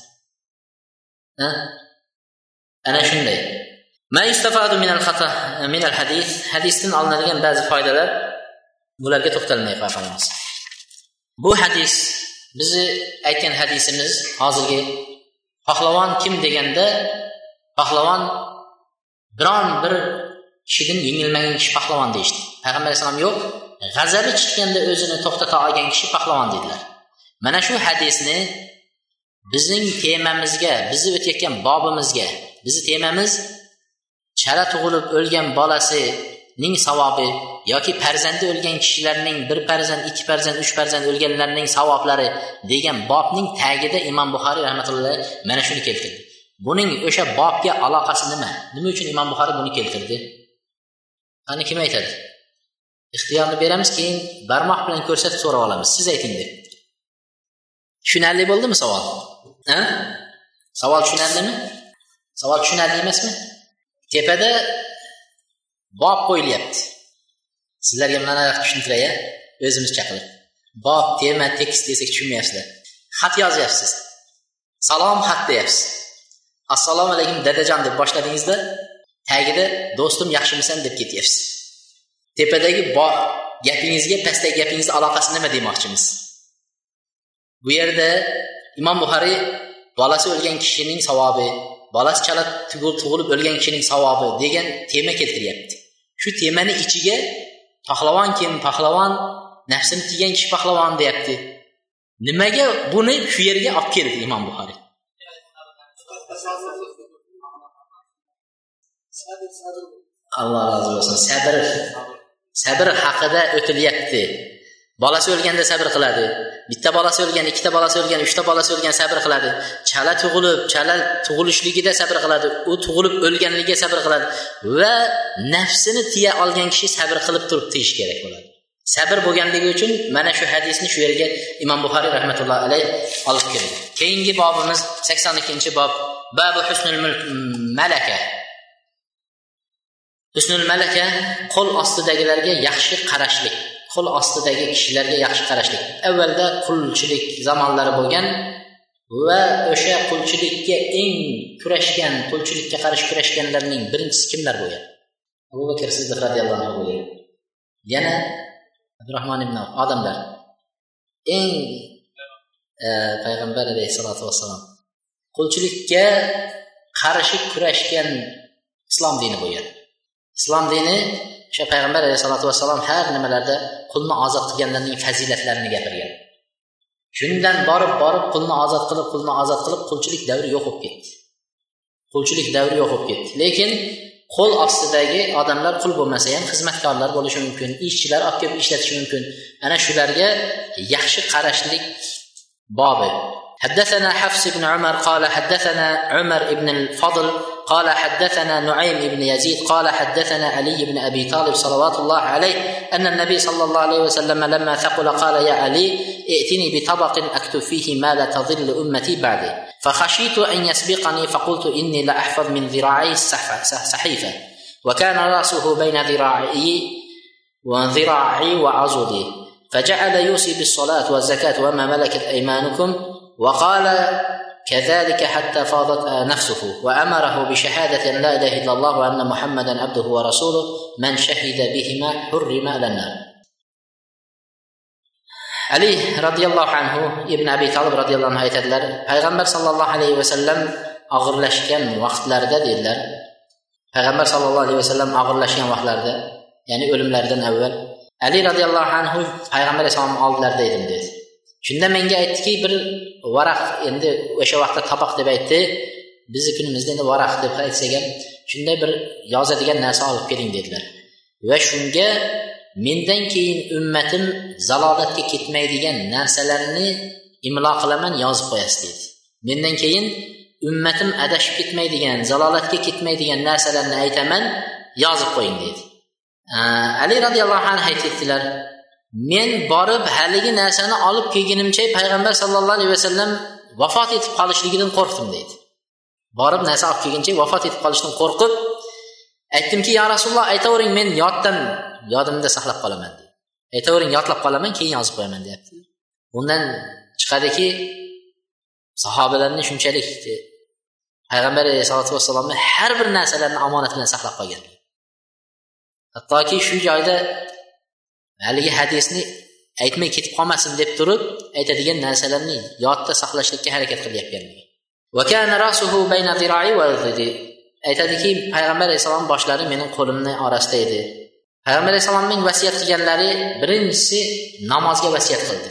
ana shunday. Hadisdan olinadigan ba'zi foydalar bularga to'xtalmay qolamiz. Bu hadis bizni aytgan hadisimiz hozirgi pahlavon kim deganda pahlavon biron bir kishidan yengilmagan kishi pahlavon deyishdi. Payg'ambar alayhissalom yo'q g'azabi chiqqanda o'zini to'xtata olgan kishi pahlavon dedilar. Mana shu hadisni bizning temamizga bizni o'tayotgan bobimizga bizni temamiz chala tug'ilib o'lgan bolasi ning savobi yoki farzandi o'lgan kishilarning bir farzand ikki farzand uch farzand o'lganlarning savoblari degan bobning tagida imom buxoriy rahmatulloh mana shuni keltirdi. Buning o'sha bobga aloqasi nima? Nima uchun imom buxoriy buni keltirdi? Qani kim aytadi? Ixtiyorni beramiz keyin barmoq bilan ko'rsatib so'rab olamiz. Siz ayting deb. Tushunarli bo'ldimi savol? Ha? Savol tushunarlimi? Savol tushunarli emasmi? Tepada bob qo'yilyapti. Sizlarga mana tushuntiray o'zimizcha qilib bob tema tekst desak tushunmayapsizlar. Xat yozyapsiz. Salom xat deyapsiz. Assalomu alaykum dadajon deb boshladingizda tagida do'stim yaxshimisan deb ketyapsiz. Tepadagi gapingizga pastdagi gapingizni aloqasi nima demoqchimiz? Bu yerda imom buxoriy bolasi o'lgan kishining savobi bolasi chala tug'ilib o'lgan kishining savobi degan tema keltiryapti. Shu temani ichiga pahlavon kim pahlavon nafsini tiygan kishi pahlavon deyapti. Nimaga buni shu yerga olib keldi imom buxoriy? Alloh rozi bo'lsin sabr sabr haqida o'tilyapti. Bolasi o'lganda sabr qiladi. Bitta bolasi o'lgan ikkita bolasi o'lgan uchta bolasi o'lgan sabr qiladi. Chala tug'ilib chala tug'ilishligida sabr qiladi. U tug'ilib o'lganligiga sabr qiladi. Va nafsini tiya olgan kishi sabr qilib turib tiyish kerak bo'ladi. Sabr bo'lganligi uchun mana shu hadisni shu yerga imom buxoriy rahmatullohi alayh olib kirdi keyingi bobimiz sakson ikkinchi bob. Babu husnul mm, malaka. Husnul malaka qo'l ostidagilarga yaxshi qarashlik. Qo'l ostidagi kishilarga yaxshi qarashlik. Avvalda qulchilik zamonlari bo'lgan va o'sha qulchilikka eng kurashgan qulchilikka qarshi kurashganlarning birinchisi kimlar bo'lgan? Abu bakr siddiq roziyallohu anhu bo'lgan. Yana abdurahmon ibn odamlar. Eng e, payg'ambar alayhissalotu vassalom. Qulchilikka qarshi kurashgan islom dini bo'lgan. Islom dini o'sha payg'ambar alayhisalotu vassalom har nimalarda qulni ozod qilganlarning fazilatlarini gapirgan. Shundan borib borib qulni ozod qilib qulni ozod qilib qulchilik davri yo'q bo'lib ketdi. Qulchilik davri yo'q bo'lib ketdi. Lekin qo'l ostidagi odamlar qul bo'lmasa ham xizmatkorlar bo'lishi mumkin ishchilar olib kelib ishlatishi mumkin. Ana shularga yaxshi qarashlik bobi حدثنا حفص بن عمر قال حدثنا عمر بن الفضل قال حدثنا نعيم بن يزيد قال حدثنا علي بن أبي طالب صلوات الله عليه أن النبي صلى الله عليه وسلم لما ثقل قال يا علي ائتني بطبق أكتب فيه ما لا تضل أمتي بعدي. فخشيت أن يسبقني فقلت إني لاحفظ من ذراعي الصحيفه وكان رأسه بين ذراعي وذراعي وعضدي. فجعل يوصي بالصلاة والزكاة وما ملكت أيمانكم وقال كذلك حتى فاضت نفسه وامره بشهاده ان لا اله الا الله وان محمدا عبده ورسوله من شهد بهما حرم على النار ali roziyallohu anhu ibn abi tolib roziyallohu anhu aytadilar payg'ambar sollallohu alayhi vasallam og'irlashgan vaqtlarida dedilar payg'ambar sallallohu alayhi vasallam og'irlashgan vaqtlarida ya'ni o'limlaridan avval ali roziyallohu anhu payg'ambar alayhissalomni oldilarida edim dedi shunda menga aytdiki bir varaq endi o'sha vaqtda topoq deb aytdi. Bizni kunimizda endi varaq deb aytsak ham shunday bir yozadigan narsa olib keling dedilar. Va shunga mendan keyin ummatim zalolatga ketmaydigan narsalarni imlo qilaman yozib qo'yasiz dedi. Mendan keyin ummatim adashib ketmaydigan zalolatga ketmaydigan narsalarni aytaman yozib qo'ying dedi. Ali roziyallohu anhu aytyaptilar men borib haligi narsani olib kelgunimcha payg'ambar sallallohu alayhi vasallam vafot etib qolishligidan qo'rqdim deydi. Borib narsa olib kelguncha vafot etib qolishdan qo'rqib aytdimki yo rasululloh aytavering men yoddan yodimda saqlab qolaman deydi. Aytavering yodlab qolaman keyin yozib qo'yaman deyapti. Bundan chiqadiki sahobalarni shunchalik payg'ambar alayhisalotu vassalomni har bir narsalarini omonat bilan saqlab qolgan hattoki shu joyda haligi hadisni aytmay ketib qolmasin deb turib aytadigan narsalarni yodda saqlashlikka harakat qilyapgan aytadiki payg'ambar alayhissalom boshlari mening qo'limni orasida edi. Payg'ambar alayhissalomning vasiyat qilganlari birinchisi namozga vasiyat qildi.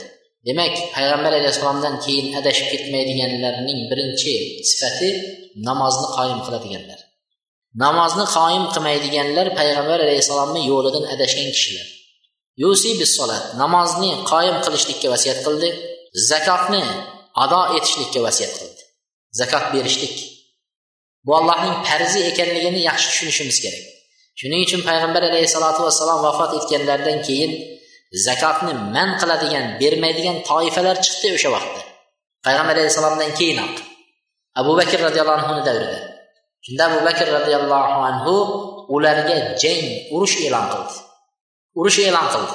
Demak payg'ambar alayhissalomdan keyin adashib ketmaydiganlarning birinchi sifati namozni qoyim qiladiganlar. Namozni qoyim qilmaydiganlar payg'ambar alayhissalomni yo'lidan adashgan kishilar. Yusi bisolat namozni qoyim qilishlikka vasiyat qildi. Zakotni ado etishlikka vasiyat qildi. Zakot berishlik. Bu allohning farzi ekanligini yaxshi tushunishimiz kerak. Shuning uchun payg'ambar alayhissalotu vassalom vafot etganlaridan keyin zakotni man qiladigan bermaydigan toifalar chiqdi o'sha vaqtda. Payg'ambar alayhissalomdan keyinoq. Abu bakr roziyallohu anhuni davrida. Shunda abu bakr roziyallohu anhu ularga jang urush e'lon qildi. Urush e'lon qildi.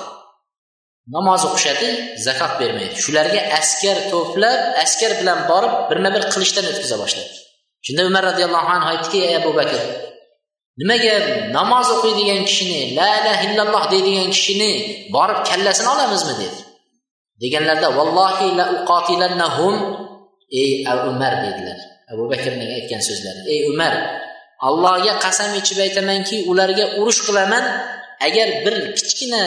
Namoz o'qishadi zakot bermaydi. Shularga askar to'plab askar bilan borib birma bir qilichdan o'tkaza boshladi. Shunda umar roziyallohu anhu aytdiki ey abu bakr nimaga namoz o'qiydigan kishini la ilaha illalloh deydigan kishini borib kallasini olamizmi? dedi. Deganlarda vallohi la uqotilannahum ey umar dedilar. Abu bakrning aytgan so'zlari? Ey umar allohga qasam ichib aytamanki ularga urush qilaman agar bir kichkina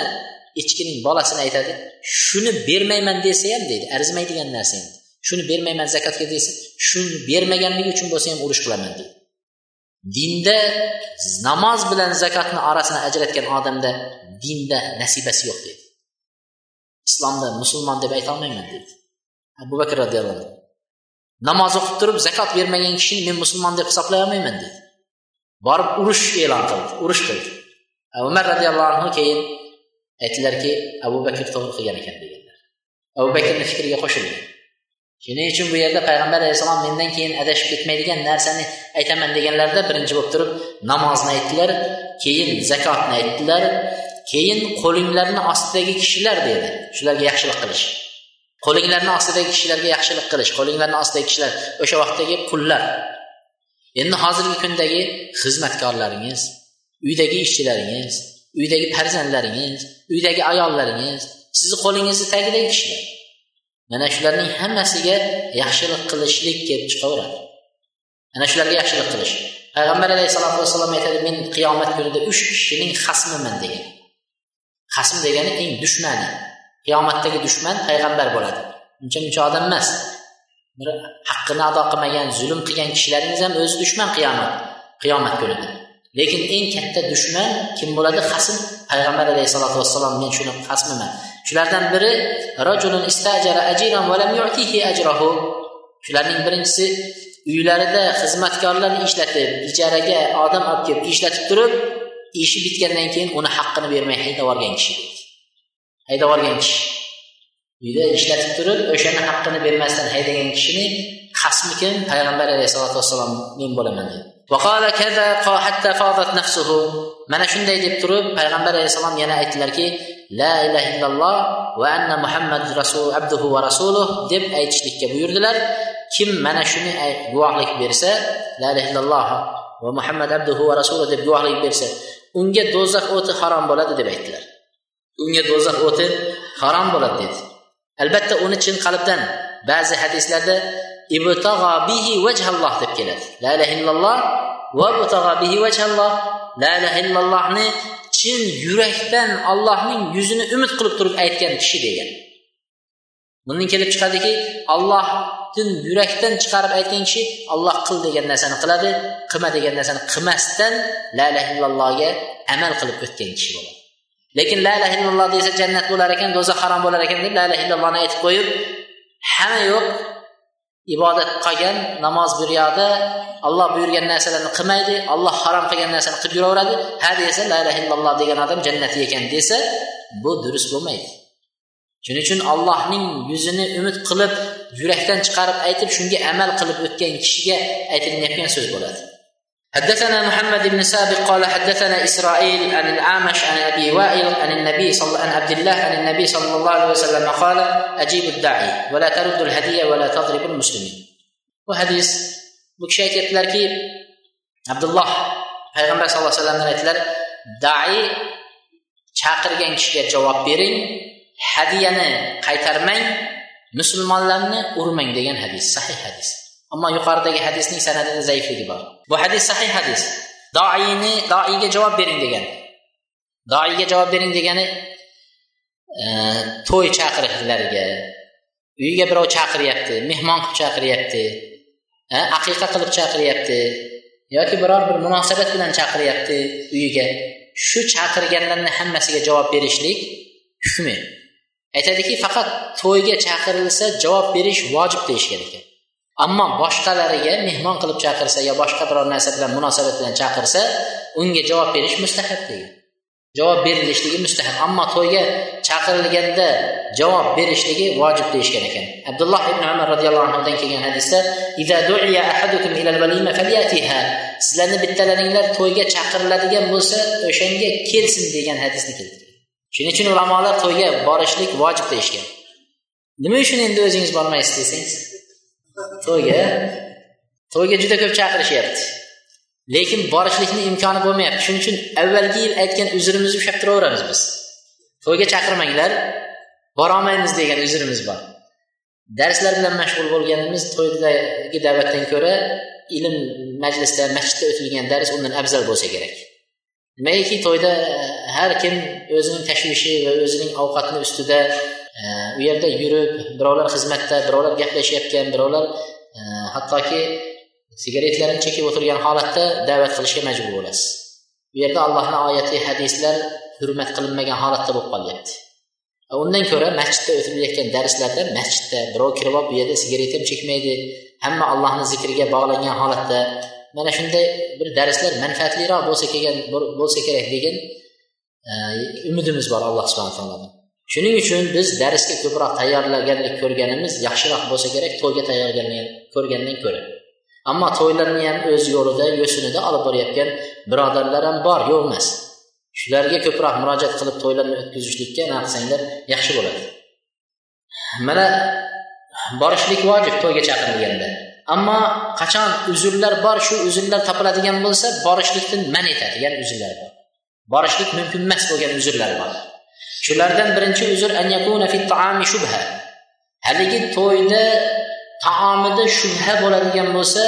echkining bolasini aytadi shuni bermayman desa ham deydi arzimaydigan narsa endi shuni bermayman zakatga desa shuni bermaganligi uchun bo'lsa ham urush qilaman deydi. Dinda namoz bilan zakotni orasini ajratgan odamda dinda nasibasi yo'q deydi. Islomda musulmon deb aytolmayman deydi. Abu bakr roziyallohu anhu namoz o'qib turib zakot bermagan kishini men musulmon deb hisoblay olmayman deydi. Borib urush e'lon qildi urush qildi. Umar roziyallohu anhu keyin aytdilarki abu bakr to'g'ri qilgan ekan deganlar. Abu bakrni fikriga qo'shilgan shuning uchun bu yerda payg'ambar alayhissalom mendan keyin adashib ketmaydigan narsani aytaman deganlarida birinchi bo'lib turib namozni aytdilar keyin zakotni aytdilar keyin qo'linglarni ostidagi kishilar dedi. Shularga yaxshilik qilish. Qo'linglarni ostidagi kishilarga yaxshilik qilish qo'linglarni ostidagi kishilar o'sha vaqtdagi qullar endi hozirgi kundagi xizmatkorlaringiz uydagi ishchilaringiz uydagi farzandlaringiz uydagi ayollaringiz sizni qo'lingizni tagidagi kishilar. Mana shularning hammasiga yaxshilik qilishlik kelib chiqaveradi. Ana shularga yaxshilik qilish. Payg'ambar alayhissalotu vassalom aytadi men qiyomat kunida uch kishining xasmiman degan. Hasm degani eng dushmani. Qiyomatdagi dushman payg'ambar bo'ladi. Uncha muncha odam emas. Bir haqqini ado qilmagan zulm qilgan kishilaringiz ham o'zi dushman qiyomat qiyomat kunida. Lekin eng katta dushman kim bo'ladi? Hasm payg'ambar alayhissalotu vassalom men shuni hasmiman shulardan biri rajulun istajara ajiran va lam yu'tihi ajrahu. Shularning birinchisi uylarida xizmatkorlarni ishlatib ijaraga odam olib kelib ishlatib turib ishi bitgandan keyin uni haqqini bermay haydab yuborgan kishi. Haydab yuborgan kishi. Uyda ishlatib turib o'shani haqqini bermasdan haydagan kishini qasmi kim? Payg'ambar alayhissalotu vassalom men bo'laman dedi. Mana shunday deb turib payg'ambar alayhissalom yana aytdilarki la ilaha illalloh va anna muhammad rasul abduhu va rasuluh deb aytishlikka buyurdilar kim mana shuni guvohlik bersa la ilaha illalloh va muhammad abduhu va rasuluh deb guvohlik bersa unga do'zax o'ti harom bo'ladi deb aytdilar unga do'zax o'ti harom bo'ladi dedi albatta uni chin qalbdan ba'zi hadislarda bihi vajhalloh deb keladi. La ilaha illalloh va bihi vajhalloh. La ilaha illallohni chin yurakdan allohning yuzini umid qilib turib aytgan kishi degan. Bundan kelib chiqadiki allohdan yurakdan chiqarib aytgan kishi alloh qil degan narsani qiladi qilma degan narsani qilmasdan la ilaha illallohga amal qilib o'tgan kishi bo'ladi. Lekin la ilaha illalloh desa jannat bo'lar ekan do'zax harom bo'lar ekan deb la ilaha illallohni aytib qo'yib hamma yo'q ibodat qilgan namoz bir yoqda buyurgan narsalarni qilmaydi alloh harom qilgan narsani qilib yuraveradi. Ha desa la ilaha illalloh degan odam jannatga ekan desa bu durust bo'lmaydi. Shuning uchun allohning yuzini umid qilib yurakdan chiqarib aytib shunga amal qilib o'tgan kishiga aytilayotgan so'z bo'ladi. حدثنا محمد بن سابق قال حدثنا إسرائيل عن العامش عن أبي وائل عن النبي صلى عن عبد الله عن النبي صلى الله عليه وسلم قال أجيب الداعي ولا ترد الهديه ولا تضرب المسلمين. وحديث بكشيت يتلر كي عبد الله پیغمبر صلى الله عليه وسلم يتلر داعي chaqirgan kishiga javob bering hadyani qaytarmang musulmonlarni urmang degan hadis صحيح hadis. Ammo yuqoridagi hadisning sanadida zaifligi bor. Bu hadis sahih hadis. Doiyni doiyga javob bering degan doiyga javob bering degani e, to'y chaqiriqlariga uyiga birov chaqiryapti mehmon qilib chaqiryapti e, aqiqa qilib chaqiryapti yoki biror bir munosabat bilan chaqiryapti uyiga. Shu chaqirganlarni hammasiga javob berishlik hukmi. Aytadiki faqat to'yga chaqirilsa javob berish vojib deyishgan ekan. Ammo boshqalariga mehmon qilib chaqirsa yo boshqa biror narsa bilan munosabat bilan chaqirsa unga javob berish mustahab degan javob berilishligi mustahab. Ammo to'yga chaqirilganda javob berishligi vojib deyishgan ekan. Abdulloh ibn umar roziyallohu anhudan kelgan hadisda sizlarni bittalaringlar to'yga chaqiriladigan bo'lsa o'shanga kelsin degan hadisni keltirgan shuning uchun ulamolar to'yga borishlik vojib deyishgan. Nima uchun endi o'zingiz bormaysiz desangiz? To'yga to'yga juda ko'p chaqirishyapti. Lekin borishlikni imkoni bo'lmayapti. Shuning uchun avvalgi yil aytgan uzrimizni ushlab turaveramiz biz. To'yga chaqirmanglar borolmaymiz degan uzrimiz bor. Darslar bilan mashg'ul bo'lganimiz to'ydagi da'vatdan ko'ra ilm majlisda masjidda o'tilgan dars undan afzal bo'lsa kerak. Nimagaki to'yda har kim o'zining tashvishi va o'zining ovqatni ustida u yerda yurib birovlar xizmatda birovlar gaplashayotgan birovlar e, hattoki sigaretlarni chekib o'tirgan holatda da'vat qilishga majbur bo'lasiz. Bu yerda allohni oyati hadislar hurmat qilinmagan holatda bo'lib qolyapti. Undan ko'ra masjidda o'tilayotgan darslarda masjidda birov kirib olib bu yerda sigaret ham chekmaydi hamma allohni zikriga bog'langan holatda mana shunday bir darslar manfaatliroq bo'lsa kelgan bo'lsa kerak degan e, umidimiz bor alloh subhana taolodan. Shuning uchun biz darsga ko'proq tayyorlaganlik ko'rganimiz yaxshiroq bo'lsa kerak to'yga tayyorgarlik ko'rgandan ko'ra ammo to'ylarni ham o'z yo'lida yo'sinida olib borayotgan birodarlar ham bor yo'q emas. Shularga ko'proq murojaat qilib to'ylarni o'tkazishlikka nima qilsanglar yaxshi bo'ladi. Mana borishlik vojib to'yga chaqirilganda. Ammo qachon uzrlar bor shu uzrlar topiladigan bo'lsa borishlikdan man etadigan uzrlar bor. Borishlik mumkin emas bo'lgan uzrlar bor. Shulardan birinchi uzr shubha. Haligi to'yda taomida shubha bo'ladigan bo'lsa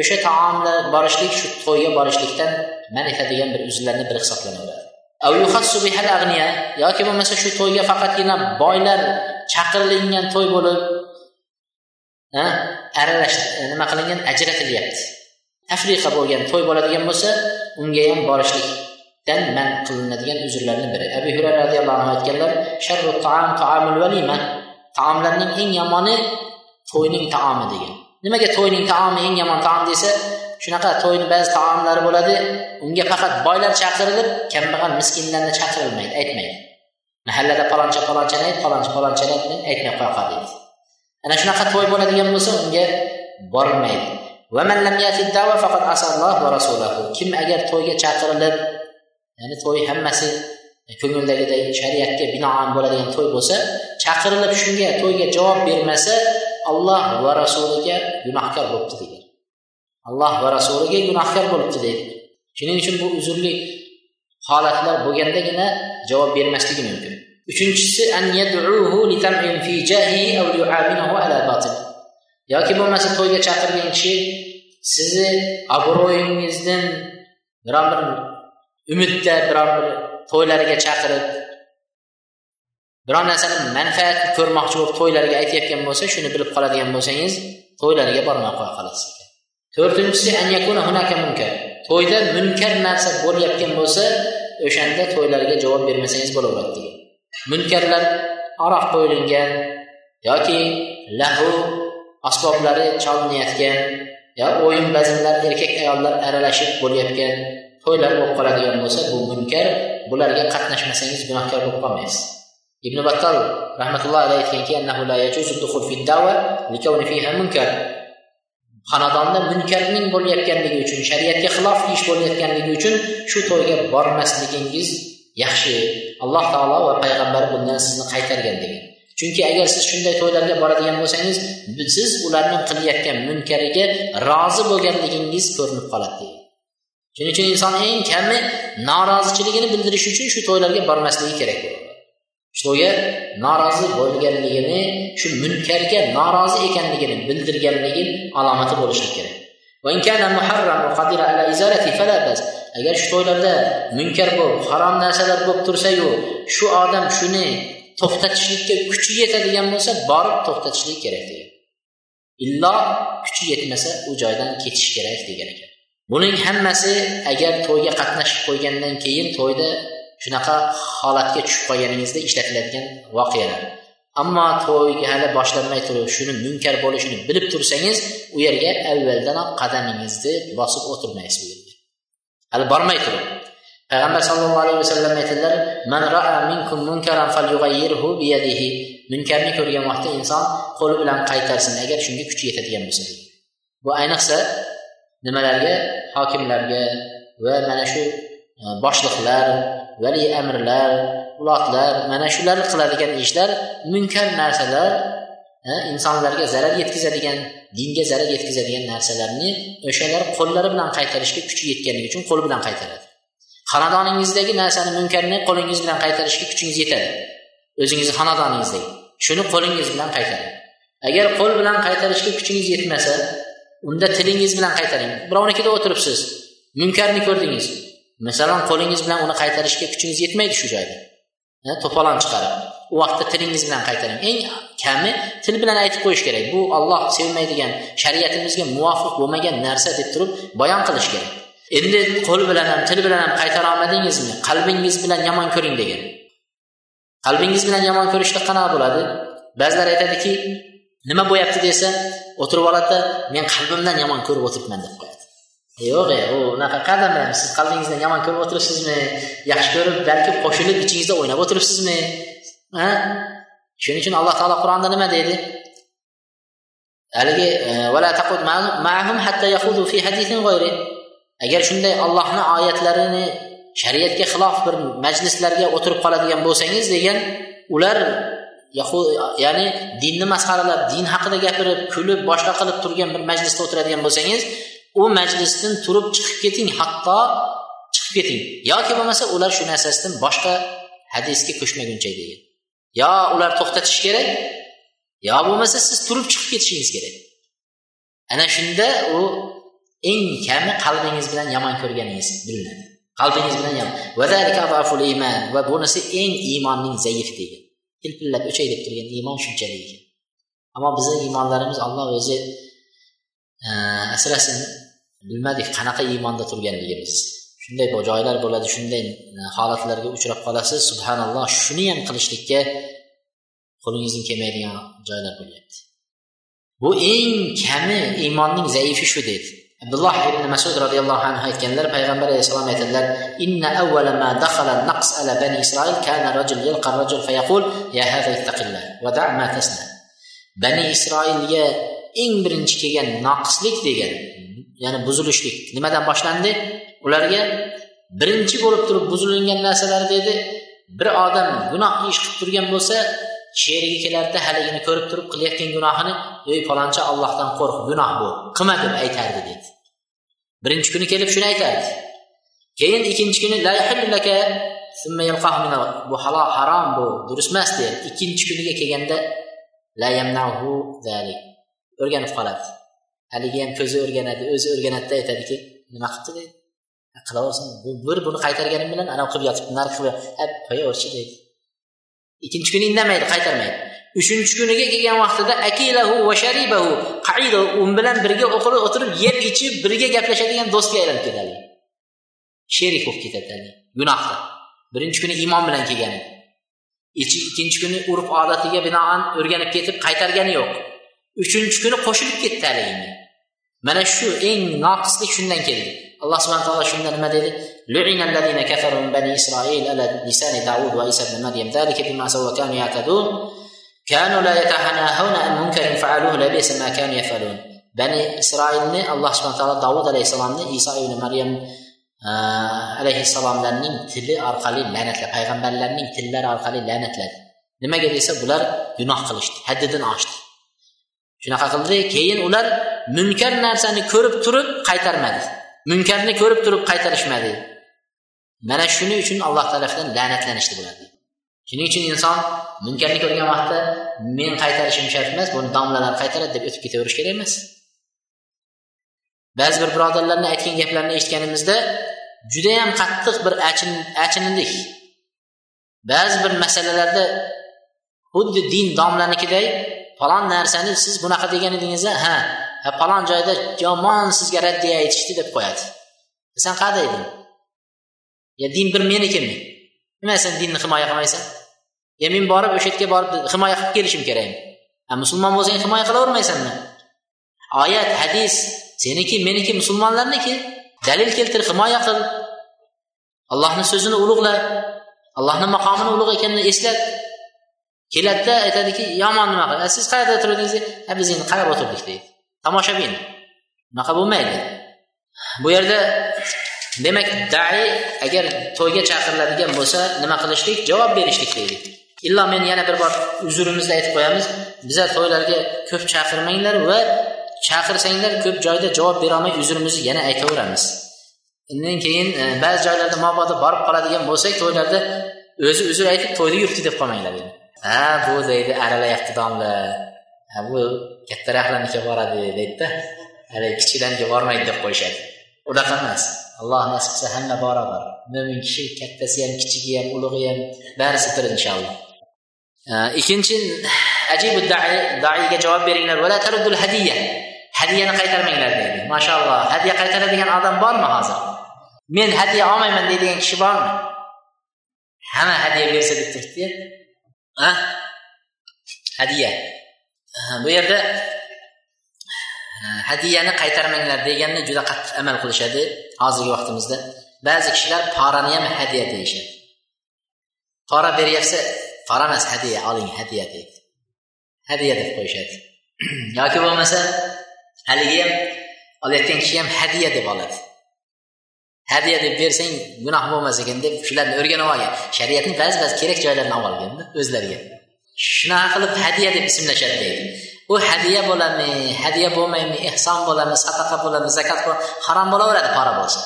o'sha taomlar borishlik shu to'yga borishlikdan man etadigan bir uzrlarni biri hisoblanaveradi yoki bo'lmasa shu to'yga faqatgina boylar chaqirilgan to'y bo'lib aralash e, nima qilingan ajratilyapti. Tafriqa bo'lgan to'y bo'ladigan bo'lsa unga ham borishlik dan man qilinadigan uzrlarni biri. Abu hurayra roziyallohu anhu aytganlar taomlarning eng yomoni to'yning taomi degan. Nimaga to'yning taomi eng yomon taom desa shunaqa to'yni ba'zi taomlari bo'ladi. Unga faqat boylar chaqirilib kambag'al miskinlarni chaqirilmaydi aytmaydi. Mahallada paloncha palonchani ayt paloncha palonchani aytmay qo'ya qol deydi ana shunaqa to'y bo'ladigan bo'lsa unga borilmaydi. Kim agar to'yga chaqirilib ya'ni to'y hammasi ko'ngildagiday shariatga binoan bo'ladigan to'y bo'lsa chaqirilib shunga to'yga javob bermasa alloh va rasuliga gunohkor bo'libdi degan alloh va rasuliga gunohkor bo'libdi deydi. Shuning uchun bu uzrli holatlar bo'lgandagina javob bermasligi mumkin. Uchinchisi an yad'uhu fi aw batil yoki bo'lmasa to'yga chaqirgan kishi sizni obro'yingizdan biron bir umidda biror bir to'ylariga chaqirib biror narsani manfaat ko'rmoqchi bo'lib to'ylarga aytayotgan bo'lsa shuni bilib qoladigan bo'lsangiz to'ylariga bormay qo'ya qolasiz. To'rtinchisi to'yda munkar narsa bo'layotgan bo'lsa o'shanda to'ylarga javob bermasangiz bo'laveradi. Degan munkarlar aroq qo'yilgan yoki lahu asboblari chalinayotgan yo o'yin bazmlar erkak ayollar aralashib bo'layotgan to'ylar bo'lib qoladigan bo'lsa bu munkar bularga qatnashmasangiz gunohkor bo'lib qolmaysiz. Ibn battal rahmatullohi alayhi aytganki xonadonda munkarning bo'layotganligi uchun shariatga xilof ish bo'layotganligi uchun shu to'yga bormasligingiz yaxshi. Alloh taolo va payg'ambari bundan sizni qaytargan degan. Chunki agar siz shunday to'ylarga boradigan bo'lsangiz siz ularning qilayotgan munkariga rozi bo'lganligingiz ko'rinib qoladi degan. Shuning uchun inson eng kami norozichiligini bildirish uchun shu to'ylarga bormasligi kerak bo'ladi. To'yga norozi bo'lganligini shu munkarga norozi ekanligini bildirganligi alomati bo'lishi kerak. Agar shu to'ylarda munkar bo'lib harom narsalar bo'lib tursayu shu odam shuni to'xtatishlikka kuchi yetadigan bo'lsa borib to'xtatishlik kerak degan. Illo kuchi yetmasa u joydan ketish kerak degan ekan. Buning hammasi agar to'yga qatnashib qo'ygandan keyin to'yda shunaqa holatga tushib qolganingizda ishlatiladigan voqealar. Ammo to'yga hali boshlanmay turib shuni munkar bo'lishini bilib tursangiz u yerga avvaldanoq qadamingizni bosib o'tirmaysiz. U yerga hali bormay turib. Payg'ambar sallallohu alayhi vasallam aytadilar man raa minkum munkaran falyughayyirhu biyadihi. Munkarni ko'rgan vaqtda inson qo'li bilan qaytarsin agar shunga kuchi yetadigan bo'lsa. Bu ayniqsa nimalarga? Hokimlarga va mana shu e, boshliqlar vali amrlar ulotlar mana shular qiladigan ishlar munkar narsalar e, insonlarga zarar yetkazadigan dinga zarar yetkazadigan narsalarni o'shalar qo'llari bilan qaytarishga kuchi yetganligi uchun qo'l bilan qaytaradi. Xonadoningizdagi narsani munkarni qo'lingiz bilan qaytarishga kuchingiz yetadi. O'zingizni xonadoningizdagi shuni qo'lingiz bilan qaytaring. Agar qo'l bilan qaytarishga kuchingiz yetmasa unda tilingiz bilan qaytaring. Birovnikida o'tiribsiz. Munkarni ko'rdingiz. Masalan qo'lingiz bilan uni qaytarishga kuchingiz yetmaydi shu joyda to'polon chiqarib. U vaqtda tilingiz bilan qaytaring. Eng kami til bilan aytib qo'yish kerak. Bu olloh sevmaydigan shariatimizga muvofiq bo'lmagan narsa deb turib bayon qilish kerak. Endi qo'l bilan ham til bilan ham qaytara olmadingizmi? Qalbingiz bilan yomon ko'ring degan. Qalbingiz bilan yomon ko'rishlik qanaqa bo'ladi? Ba'zilar aytadiki nima bo'lyapti desa o'tirib oladida men qalbimdan yomon ko'rib o'tiribman deb qo'yadi. Yo'q e u unaqa qadam siz qalbingizdan yomon ko'rib o'tiribsizmi yaxshi ko'rib balki qo'shilib ichingizda o'ynab o'tiribsizmi ha? Shuning uchun alloh taolo qur'onda nima deydi? Haligi e, agar shunday ollohni oyatlarini shariatga xilof bir majlislarga o'tirib qoladigan bo'lsangiz degan ular ya'ni dinni masxaralab din haqida gapirib kulib boshqa qilib turgan bir majlisda o'tiradigan bo'lsangiz u majlisdan turib chiqib keting hatto chiqib keting. Yoki bo'lmasa ular shu narsasidan boshqa hadisga ko'chmaguncha degan yo ular to'xtatish kerak yo bo'lmasa siz turib chiqib ketishingiz kerak. Ana shunda u eng kami qalbingiz bilan yomon ko'rganingiz bilinadi. Qalbingiz bilan yomon. Va bunisi eng iymonning zaif degan. Hilpillab o'chay deb turgan iymon shunchalik. Ekan ammo bizni iymonlarimiz olloh o'zi e, asrasin bilmadik qanaqa iymonda turganligimizni shunday joylar bo'ladi shunday e, holatlarga uchrab qolasiz. Subhanalloh shuni ham qilishlikka qo'lingizdan kelmaydigan joylar bo'lyapti. Bu eng kami iymonning zaifi shu deydi abdulloh ibn masud roziyallohu anhu aytganlar payg'ambar alayhissalom aytadilar inna avvala ma dakhala naqs ala bani isroil kana rajul yalqa rajul fayaqul ya hada ittaqillah va da' ma tasna. Bani isroilga eng birinchi kelgan noqislik degan ya'ni buzilishlik nimadan boshlandi? Ularga birinchi bo'lib turib buzilingan narsalar dedi bir odam gunoh ish qilib turgan bo'lsa sherigi kelardida haligini ko'rib turib qilayotgan gunohini ey faloncha allohdan qo'rq gunoh bu qilma deb aytardi dedi. Birinchi kuni kelib shuni aytadi keyin ikkinchi kuni bu halol harom bu durust emas deydi ikkinchi kuniga kelganda o'rganib qoladi. Haligi ham ko'zi o'rganadi o'zi o'rganadida aytadiki nima qilibdi? deydi qilaversin bir buni qaytarganim bilan anavi qilib yotibdi nari qilib qo'yaverchi deydi ikkinchi kuni indamaydi qaytarmaydi. uchinchi kuniga kelgan vaqtida akilahu va sharibahu qaida u bilan birga o'qilib o'tirib yeb ichib birga gaplashadigan do'stga aylanib ketadi sherik bo'lib ketadi gunohda birinchi kuni iymon bilan kelgan ikkinchi kuni urf odatiga binoan o'rganib ketib qaytargani yo'q uchinchi kuni qo'shilib ketdi haligiga mana shu eng noqislik shundan keldi alloh subhana taolo shunda nima dedi لعن الذين كفروا من بني إسرائيل على لسان داود وعيسى بن مريم ذلك بما سووا وكانوا يعتدون كانوا لا يتناهون عن منكر فعلوه لبئس ما كانوا يفعلون bani isroilni alloh subhana taolo davud alayhissalomni iso ibn maryam alayhissalomlarning tili orqali la'natladi payg'ambarlarning tillari orqali la'natladi nimaga desa bular gunoh qilishdi haddidan oshdi shunaqa qildi keyin ular munkar narsani ko'rib turib qaytarmadi munkarni ko'rib turib qaytarishmadi mana shuning uchun alloh tarafidan la'natlanishdi bo'ladi shuning uchun inson munkarni ko'rgan vaqtda men qaytarishim shart emas buni domlalar qaytaradi deb o'tib ketaverish kerak emas. Ba'zi bir birodarlarni aytgan gaplarini eshitganimizda judayam qattiq bir achinildik ba'zi bir masalalarda xuddi din domlanikiday falon narsani siz bunaqa degan edingiz ha ha falon joyda yomon sizga raddiya aytishdi deb qo'yadi. San qayerda eding din bir menikimi nima sen dinni himoya qilmaysan? Yo men borib o'sha yerga borib himoya qilib kelishim kerakmi ha musulmon bo'lsang himoya qilavermaysanmi? Oyat hadis seniki meniki musulmonlarniki. Dalil keltir himoya qil. Allohni so'zini ulug'la allohni maqomini ulug' ekanini eslat. Keladida aytadiki yomon nima qil siz qayerda turdingiz biz endi qarab o'tirdik deydi. Tomoshabin unaqa bo'lmaydi. Bu yerda demak dai agar to'yga chaqiriladigan bo'lsa nima qilishlik? Javob berishlik deydi. Illo men yana bir bor uzrimizni aytib qo'yamiz. Bizlar to'ylarga ko'p chaqirmanglar va chaqirsanglar ko'p joyda javob berolmay uzrimizni yana aytaveramiz. Undan keyin e, ba'zi joylarda mabodo borib qoladigan bo'lsak to'ylarda o'zi uzr aytib to'yda yuribdi deb qolmanglar deydi ha bu deydi aralayapti domla ha bu kattaroqlarniki boradi deydida. Haligi kichiklarniki bormaydi deb qo'yishadi. Unaqa emas. Alloh nasib qilsa hamma barobar. Mo'min kishi kattasi ham kichigi ham ulug'i ham barisi bir inshaalloh. Ikkinchi ajibu daiga javob beringlar. Hadiya hadiyani qaytarmanglar deydi. Mashaalloh hadya qaytaradigan odam bormi hozir? Men hadya olmayman deydigan kishi bormi? Hamma hadya bersa deb turibdiya. Hadya. Bu yerda hadyani qaytarmanglar deganni juda qattiq amal qilishadi hozirgi vaqtimizda. Ba'zi kishilar porani ham hadya deyishadi. Pora beryapsa pora emas hadya oling hadya deydi. Hadya deb qo'yishadi. Yoki bo'lmasa haligi ham olayotgan kishi ham hadya deb oladi. Hadya deb bersang gunoh bo'lmas ekan deb shularni o'rganib olgan. Shariatni ba'zi ba'zi kerak joylarini olib olganda o'zlariga. Shunaqa qilib hadya deb ismlashadi deydi. U hadya bo'ladimi hadya bo'lmaymi ehson bo'ladimi sadaqa bo'ladimi zakot harom bo'laveradi pora bo'lsa.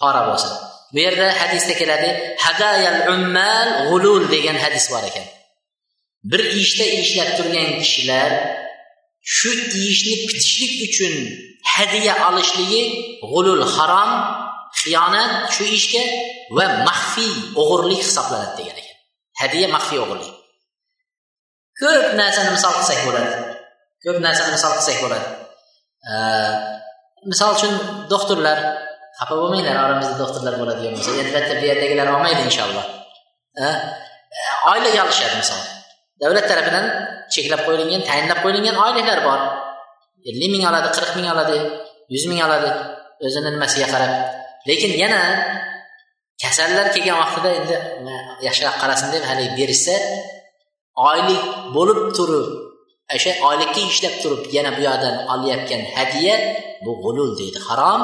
Pora bo'lsa. Bu yerda hadisda keladi hadayal ummal g'ulul degan hadis bor ekan. Bir ishda ishlab turgan kishilar shu ishni bitishlik uchun hadya olishligi g'ulul harom xiyonat shu ishga va maxfiy o'g'irlik hisoblanadi degan ekan. Hadya maxfiy o'g'irlik. Ko'p narsani misol qilsak bo'ladi. Ko'p narsani misol qilsak bo'ladi. Misol uchun doktorlar xafa bo'lmanglar oramizda doktorlar bo'ladigan bo'lsa. Albatta bu yerdagilar olmaydi inshaalloh. Oylik olishadi misol. Davlat tarafidan cheklab qo'yilgan tayinlab qo'yilgan oyliklar bor. Ellik ming oladi qirq ming oladi yuz ming oladi. O'zini nimasiga qarab. Lekin yana kasallar kelgan vaqtida endi yaxshiroq qarasin deb haligi berishsa oylik bo'lib turib o'sha oylikka ishlab turib yana bu yoqdan olayotgan hadya bu g'ulul deydi harom.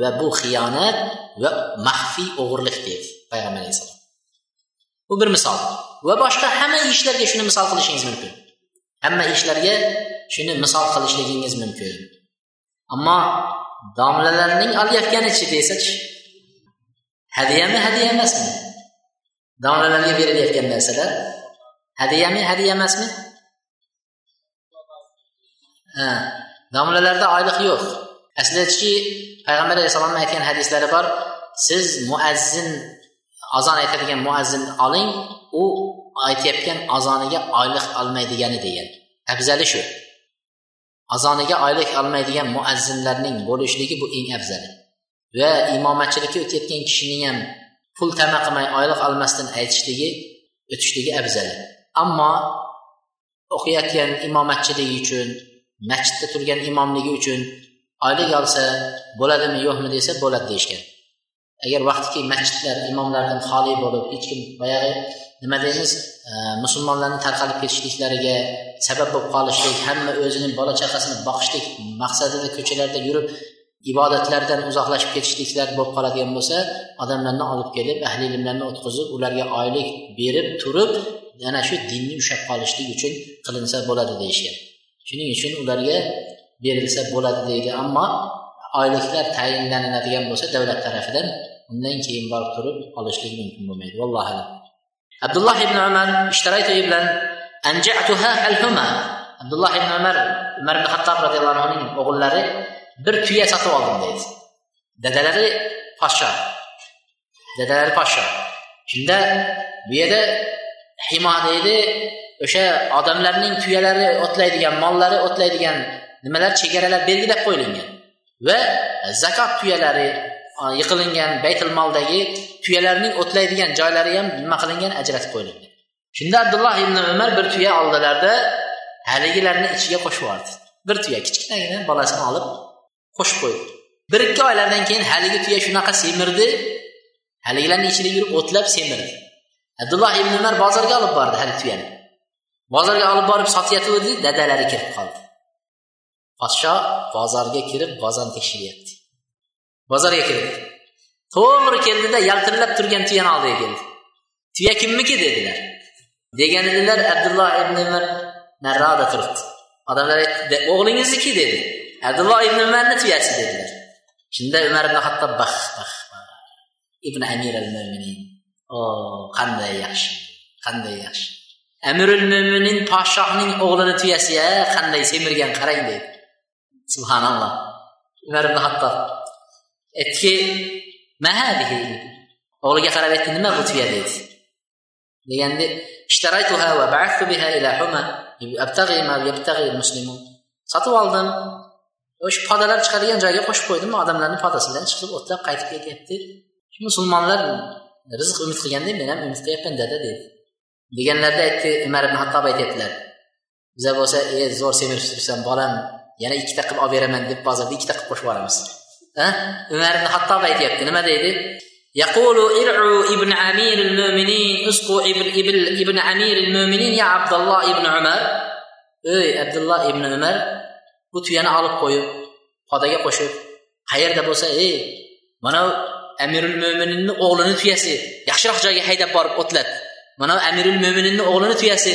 Va bu xiyonat va maxfiy o'g'irlik deydi payg'ambar alayhissalom. Bu bir misol. Va boshqa hamma ishlarga shuni misol qilishingiz mumkin. Hamma ishlarga shuni misol qilishligingiz mumkin. Ammo domlalarning olayotganichi desachi hadyami hadya emasmi? Domlalarga berilayotgan narsalar hadyami hadya emasmi? Ha domlalarda oyliq yo'q. Aslidachki payg'ambar alayhissalomni aytgan hadislari bor. Siz muazzin azon aytadigan muazzinni oling u aytayotgan azoniga oylik olmaydigani degan. Afzali shu. Azoniga oylik olmaydigan muazzinlarning bo'lishligi bu eng afzali. Va imomatchilikka o'tayotgan kishining ham pul tama qilmay oylik olmasdan aytishligi o'tishligi afzali. Ammo o'qiyotgan imomatchiligi uchun masjidda turgan imomligi uchun oylik olsa bo'ladimi yo'qmi desa bo'ladi deyishgan. Agar vaqtiki masjidlar imomlardan xoli bo'lib hech kim boyagi nima deymiz e, musulmonlarni tarqalib ketishliklariga sabab bo'lib qolishlik hamma o'zining bola chaqasini boqishlik maqsadida ko'chalarda yurib ibodatlardan uzoqlashib ketishliklar bo'lib qoladigan bo'lsa odamlarni olib kelib ahli ilmlarni o'tqizib ularga oylik berib turib yana shu dinni ushlab qolishlik uchun qilinsa bo'ladi deyishgan. Shuning uchun ularga berilsa bo'ladi deydi. Ammo oyliklar tayinlanadigan bo'lsa davlat tarafidan undan keyin borib turib olishlik mumkin bo'lmaydi. Vallohu alam. Abdulloh ibn umar ishtaraytu bilan anjatuha alhuma abdulloh ibn umar umar ibn hattob roziyallohu anhuning o'g'illari bir tuya sotib oldim deydi. Dadalari podsho. Dadalari podsho. Shunda bu yerda himo deydi o'sha odamlarning tuyalari o'tlaydigan mollari o'tlaydigan nimalar chegaralar belgilab qo'yilgan va zakot tuyalari yiqilingan baytul moldagi tuyalarning o'tlaydigan joylari ham nima qilingan ajratib qo'yilgan. Shunda abdulloh ibn umar bir tuya oldilarda haligilarni ichiga qo'shib yubordi bir tuya kichkinagina bolasini olib qo'shib qo'ydi. Bir ikki oylardan keyin haligi tuya shunaqa semirdi. Haligilarni ichida yurib o'tlab semirdi. Abdulloh ibn umar bozorga olib bordi hali tuyani. Bozorga olib borib sotayotgandi dadalari kirib qoldi. Podsho bozorga kirib bozor tekshiryapti. Bozorga kirdi. To'g'ri keldida yaltirlab turgan tuyani oldiga keldi. Tuya kimniki dedilar. Deganidilar abdulloh ibn umar narroqda turibdi. Odamlar aytdi o'g'lingizniki dedi. Abdulloh ibn umarni tuyasi dedilar. Shunda umar ibn hattob bah bah ibn amir al mo'minin o oh, qanday yaxshi qanday yaxshi. Amirul mo'minin podshohning o'g'lini tuyasi ya qanday semirgan qarang deydi subhanalloh. Umar ibn hattob aytdiki o'g'liga qarab aytdi nima bu tuya? dedi. Deganda sotib oldim. O'sha podalar chiqadigan joyga qo'shib qo'ydim. Odamlarni podasidan chiqib o'tlab qaytib ketyapti. Musulmonlar rizq umid qilganda men ham umid qilyapman dada dedi. Deganlarida aytdi umar ibn hattob aytyaptilar biza bo'lsa e zo'r semirib turibsan bolam. yana ikkita qilib olib beraman deb bozorda ikkita qilib qo'shib yuboramiz umar ibn hattob aytyapti nima deydi يقول ارعوا ابن امير المؤمنين اسقوا ابن ابن ابن امير المؤمنين يا عبد الله ابن عمر ey abdulloh ibn umar bu tuyani olib qo'yib podaga qo'shib qayerda bo'lsa ey mana amirul mo'mininni o'g'lini tuyasi yaxshiroq joyga haydab borib o'tlat mana amirul mo'mininni o'g'lini tuyasi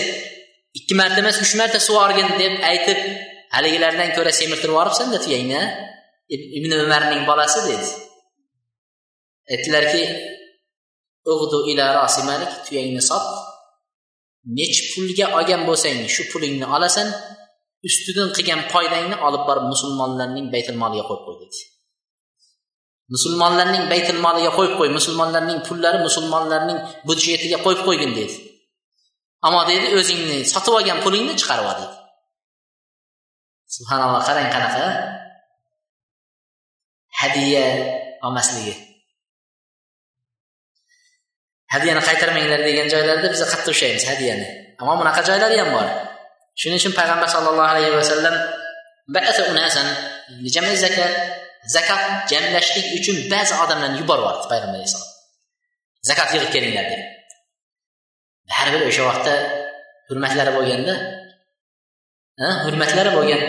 ikki marta emas uch marta sug'orgin deb aytib haligilardan ko'ra semirtirib yuboribsanda tuyangni ibn umarning bolasi dedi. Aytdilarki ila rosi malik tuyangni sot. Nechi pulga olgan bo'lsang shu pulingni olasan. Ustidan qilgan foydangni olib borib musulmonlarning baytul moliga qo'yib qo'y dedi. Musulmonlarning baytul moliga qo'yib qo'y musulmonlarning pullari musulmonlarning budjetiga qo'yib qo'ygin dedi. Ammo dedi o'zingni sotib olgan pulingni chiqarib ol dedi. Subhanalloh qarang qanaqa? Hadiya olmasligi. Hadyani qaytarmanglar degan joylarda biz qattiq ushlaymiz hadyani ammo bunaqa joylari ham bor. Shuning uchun payg'ambar sallallohu alayhi vasallam zakat zakot jamlashlik uchun ba'zi odamlarni yuborib yubordi payg'ambar alayhissalom zakot yig'ib kelinglar deb baribir o'sha vaqtda hurmatlari bo'lganda hurmatlari bo'lgan.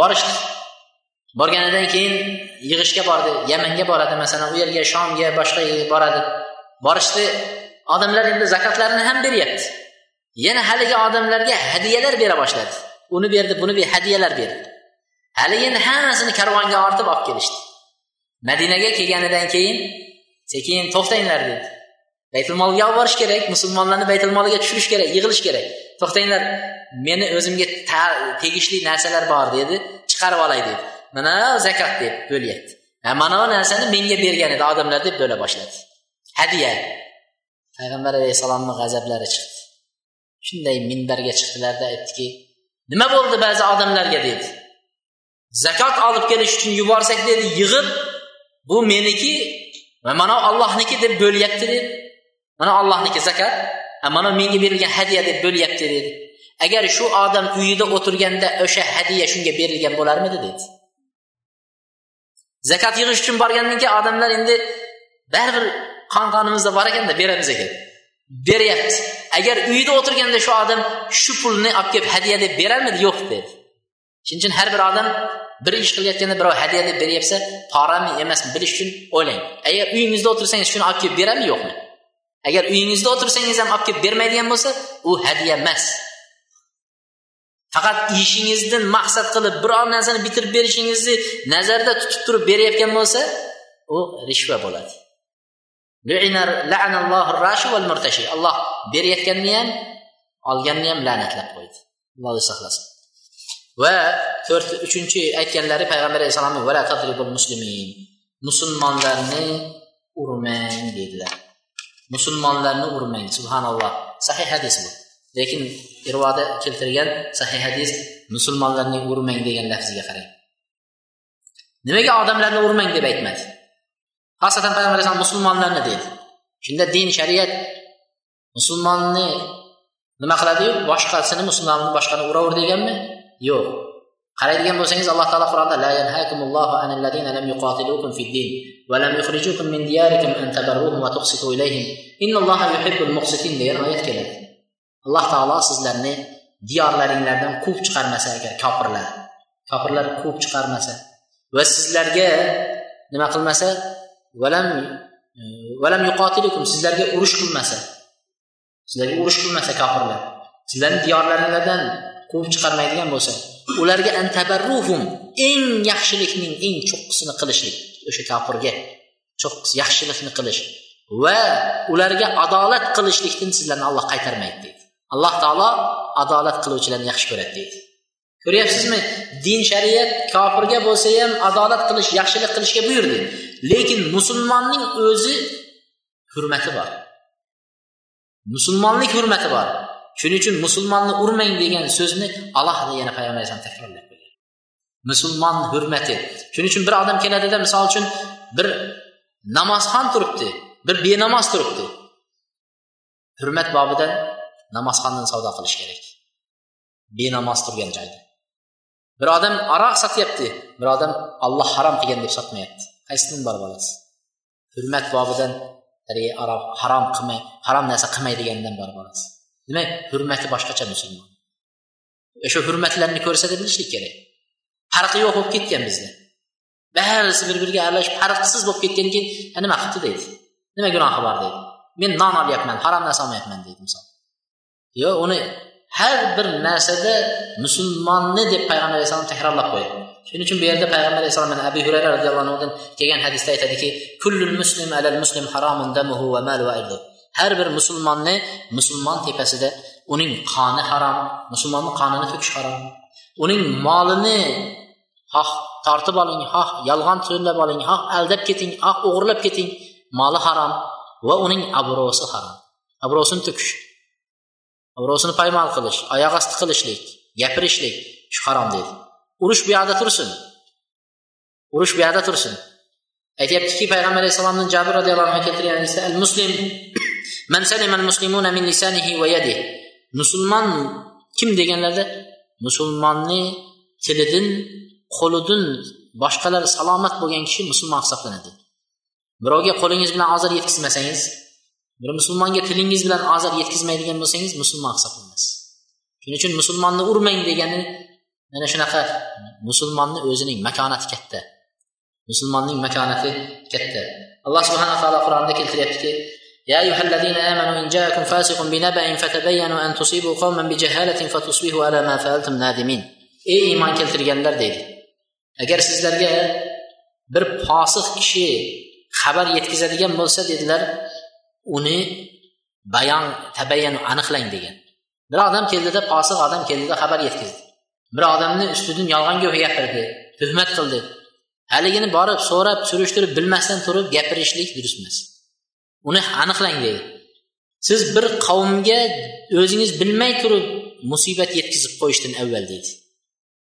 Borishdi. Borganidan keyin yig'ishga bordi yamanga boradi masalan u yerga shomga boshqa yerga boradi. Borishdi. Odamlar endi zakotlarini ham beryapti. Yana haligi odamlarga hadyalar bera boshladi. Uni berdi buni berdi hadyalar berdi. Haligi endi hammasini karvonga ortib olib kelishdi. Madinaga kelganidan keyin sekin to'xtanglar dedi. Baytulmolga olib borish kerak musulmonlarni baytulmoliga tushirish kerak yig'ilish kerak. To'xtanglar meni o'zimga tegishli narsalar bor dedi chiqarib olay dedi. Mana zakot deb bo'lyapti. Mana bu narsani menga bergan edi odamlar deb bo'la boshladi. Hadya payg'ambar alayhissalomni g'azablari chiqdi. Shunday minbarga chiqdilarda aytdiki nima bo'ldi ba'zi odamlarga dedi. Zakot olib kelish uchun yuborsak dedi yig'ib bu meniki va mana ollohniki deb bo'lyapti dedi. Mana ollohniki zakat. Mana menga berilgan hadya deb bo'lyapti dedi. Agar shu odam uyida o'tirganda o'sha hadya shunga berilgan bo'larmidi dedi. Zakot yig'ish uchun borgandan keyin odamlar endi baribir qon qonimizda bor ekanda beramiz ekan. Beryapti. Agar uyida o'tirganda shu odam shu pulni olib kelib hadya deb berarmidi yo'q dedi. Shuning uchun har bir odam bir ish qilayotganda birov hadya deb beryapsa porami emasmi bilish uchun o'ylang. Agar uyingizda o'tirsangiz shuni olib kelib berami yo'qmi? Agar uyingizda o'tirsangiz ham olib kelib bermaydigan bo'lsa u hadya emas. Faqat ishingizdan maqsad qilib biror narsani bitirib berishingizni nazarda tutib turib berayotgan bo'lsa u rishva bo'ladi. Alloh berayotganni ham olganni ham la'natlab qo'ydi. Alloh saqlasin. Va to'rt uchinchi aytganlari payg'ambar alayhissalomni musulmonlarni urmang dedilar musulmonlarni urmang subhanalloh. Sahih hadis bu. Lekin irvoda keltirgan sahih hadis musulmonlarni urmang degan lafziga qarang. Nimaga odamlarni urmang deb aytmadi? Xosatan payg'ambar alayhisalom musulmonlarni dedi. Shunda din shariat musulmonni nima qiladiyu boshqasini musulmonni boshqani uraver deganmi? Yo'q. Qaraydigan bo'lsangiz alloh taolo qur'onda la yanhakumullohu anil ladina lam yuqatilukum fid din va lam yukhrijukum min diyarikum an tabarruhum va tuqsitu ilayhim. Innalloha yuhibbul muqsitin degan oyat keladi. Alloh taolo sizlarni diyorlaringlardan quvib chiqarmasa agar kofirlar kofirlar quvib chiqarmasa va sizlarga nima qilmasa valam valam yuqotilukum sizlarga urush qilmasa sizlarga urush qilmasa kofirlar sizlarni diyorlaringlardan quvib chiqarmaydigan bo'lsa ularga antabarruhum eng yaxshilikning eng cho'qqisini qilishlik o'sha kofirga cho'qqisi yaxshilikni qilish va ularga adolat qilishlikdan sizlarni alloh qaytarmaydi deydi. Alloh taolo adolat qiluvchilarni yaxshi ko'radi deydi. Ko'ryapsizmi? Din shariat kofirga bo'lsa ham adolat qilish yaxshilik qilishga buyurdi. Lekin musulmonning o'zi hurmati bor. Musulmonlik hurmati bor. Shuning uchun musulmonni urmang degan so'zni alohida yana payg'ambar alayhisalom takrorlab qo'ygan musulmon hurmati. Shuning uchun bir odam keladida misol uchun bir namozxon turibdi bir benamoz turibdi. Hurmat bobidan namozxondan savdo qilish kerak? Benamoz turgan joyda. Bir odam aroq sotyapti bir odam olloh harom qilgan deb sotmayapti. Qaysidan bor bo'lasiz hurmat bobidan aroq harom qilmay harom narsa qilmaydigandan borib olasiz. Demak hurmati boshqacha musulmon. E, O'sha hurmatlarni ko'rsata bilishlik kerak. Farqi yo'q bo'lib ketgan bizda. Barisi bir biriga aralashib farqsiz bo'lib ketgandan keyin nima qilibdi deydi. Nima gunohi bor? deydi. Men non olyapman harom narsa olmayapman deydi misol. Yo'q uni har bir narsada musulmonni deb payg'ambar alayhissalom takrorlab qo'yadi shuning uchun bu yerda payg'ambar alayhissalom mana abu hurayra roziyallohu anhudan kelgan hadisda aytadiki kullul muslim alal muslim haromun damuhu va malu va har bir musulmonni musulmon tepasida uning qoni harom musulmonni qonini to'kish harom. Uning molini xoh tortib oling xoh yolg'on so'zlab oling xoh aldab keting xoh o'g'irlab keting. Moli harom va uning obro'si harom. Obro'sini to'kish obro'sini paymal qilish oyoq osti qilishlik gapirishlik shu harom deydi urush bu yoqda tursin. Urush bu yoqda tursin. Aytyaptiki payg'ambar alayhissalomni jabir roziyallohu anhu keltirgan hadisda al muslim man salima muslimuna min lisanihi va yadihi. Musulmon kim deganlarda musulmonni tilidan qo'lidan boshqalar salomat bo'lgan kishi musulmon hisoblanadi. Birovga qo'lingiz bilan ozor yetkazmasangiz bir musulmonga tilingiz bilan ozor yetkazmaydigan bo'lsangiz musulmon hisoblanasiz shuning uchun musulmonni urmang degani mana shunaqa musulmonni o'zining makonati katta. Musulmonning makonati katta. Alloh subhanaa taolo qur'onda keltiryaptiki يا أيها الذين آمنوا إن جاءكم فاسق بنبأ فتبينوا أن تصيبوا قوما بجهالة فتصبحوا على ما فعلتم نادمين ey iymon keltirganlar deydi agar sizlarga bir fosiq kishi xabar yetkazadigan bo'lsa dedilar uni bayon tabayyan aniqlang degan bir odam keldida fosiq odam keldida xabar yetkazdi bir odamni ustidan yolg'on gapirdi tuhmat qildi haligini borib so'rab surishtirib bilmasdan turib gapirishlik durust emas uni aniqlang deydi siz bir qavmga o'zingiz bilmay turib musibat yetkazib qo'yishdan avval deydi.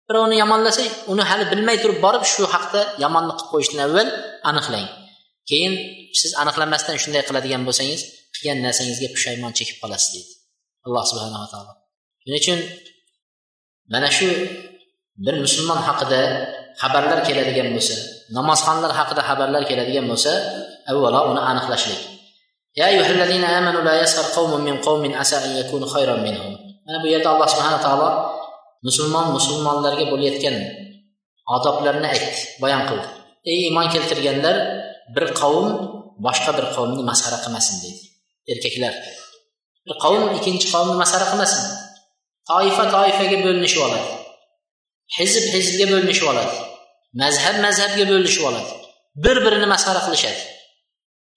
Birovni yomonlasa uni hali bilmay turib borib shu haqda yomonlik qilib qo'yishdan avval aniqlang. Keyin siz aniqlamasdan shunday qiladigan bo'lsangiz qilgan narsangizga pushaymon chekib qolasiz deydi. Alloh subhanava taolo. Shuning uchun mana shu bir musulmon haqida xabarlar keladigan bo'lsa namozxonlar haqida xabarlar keladigan bo'lsa avvalo uni aniqlashlik. Mana bu yerda alloh subhana taolo musulmon musulmonlarga bo'layotgan odoblarni aytdi bayon qildi ey iymon keltirganlar bir qavm boshqa bir qavmni masxara qilmasin deydi erkaklar. Bir qavm ikkinchi qavmni masxara qilmasin toifa toifaga bo'linishib oladi hizb hizbga bo'linishib oladi mazhab mazhabga bo'linishib oladi bir birini masxara qilishadi.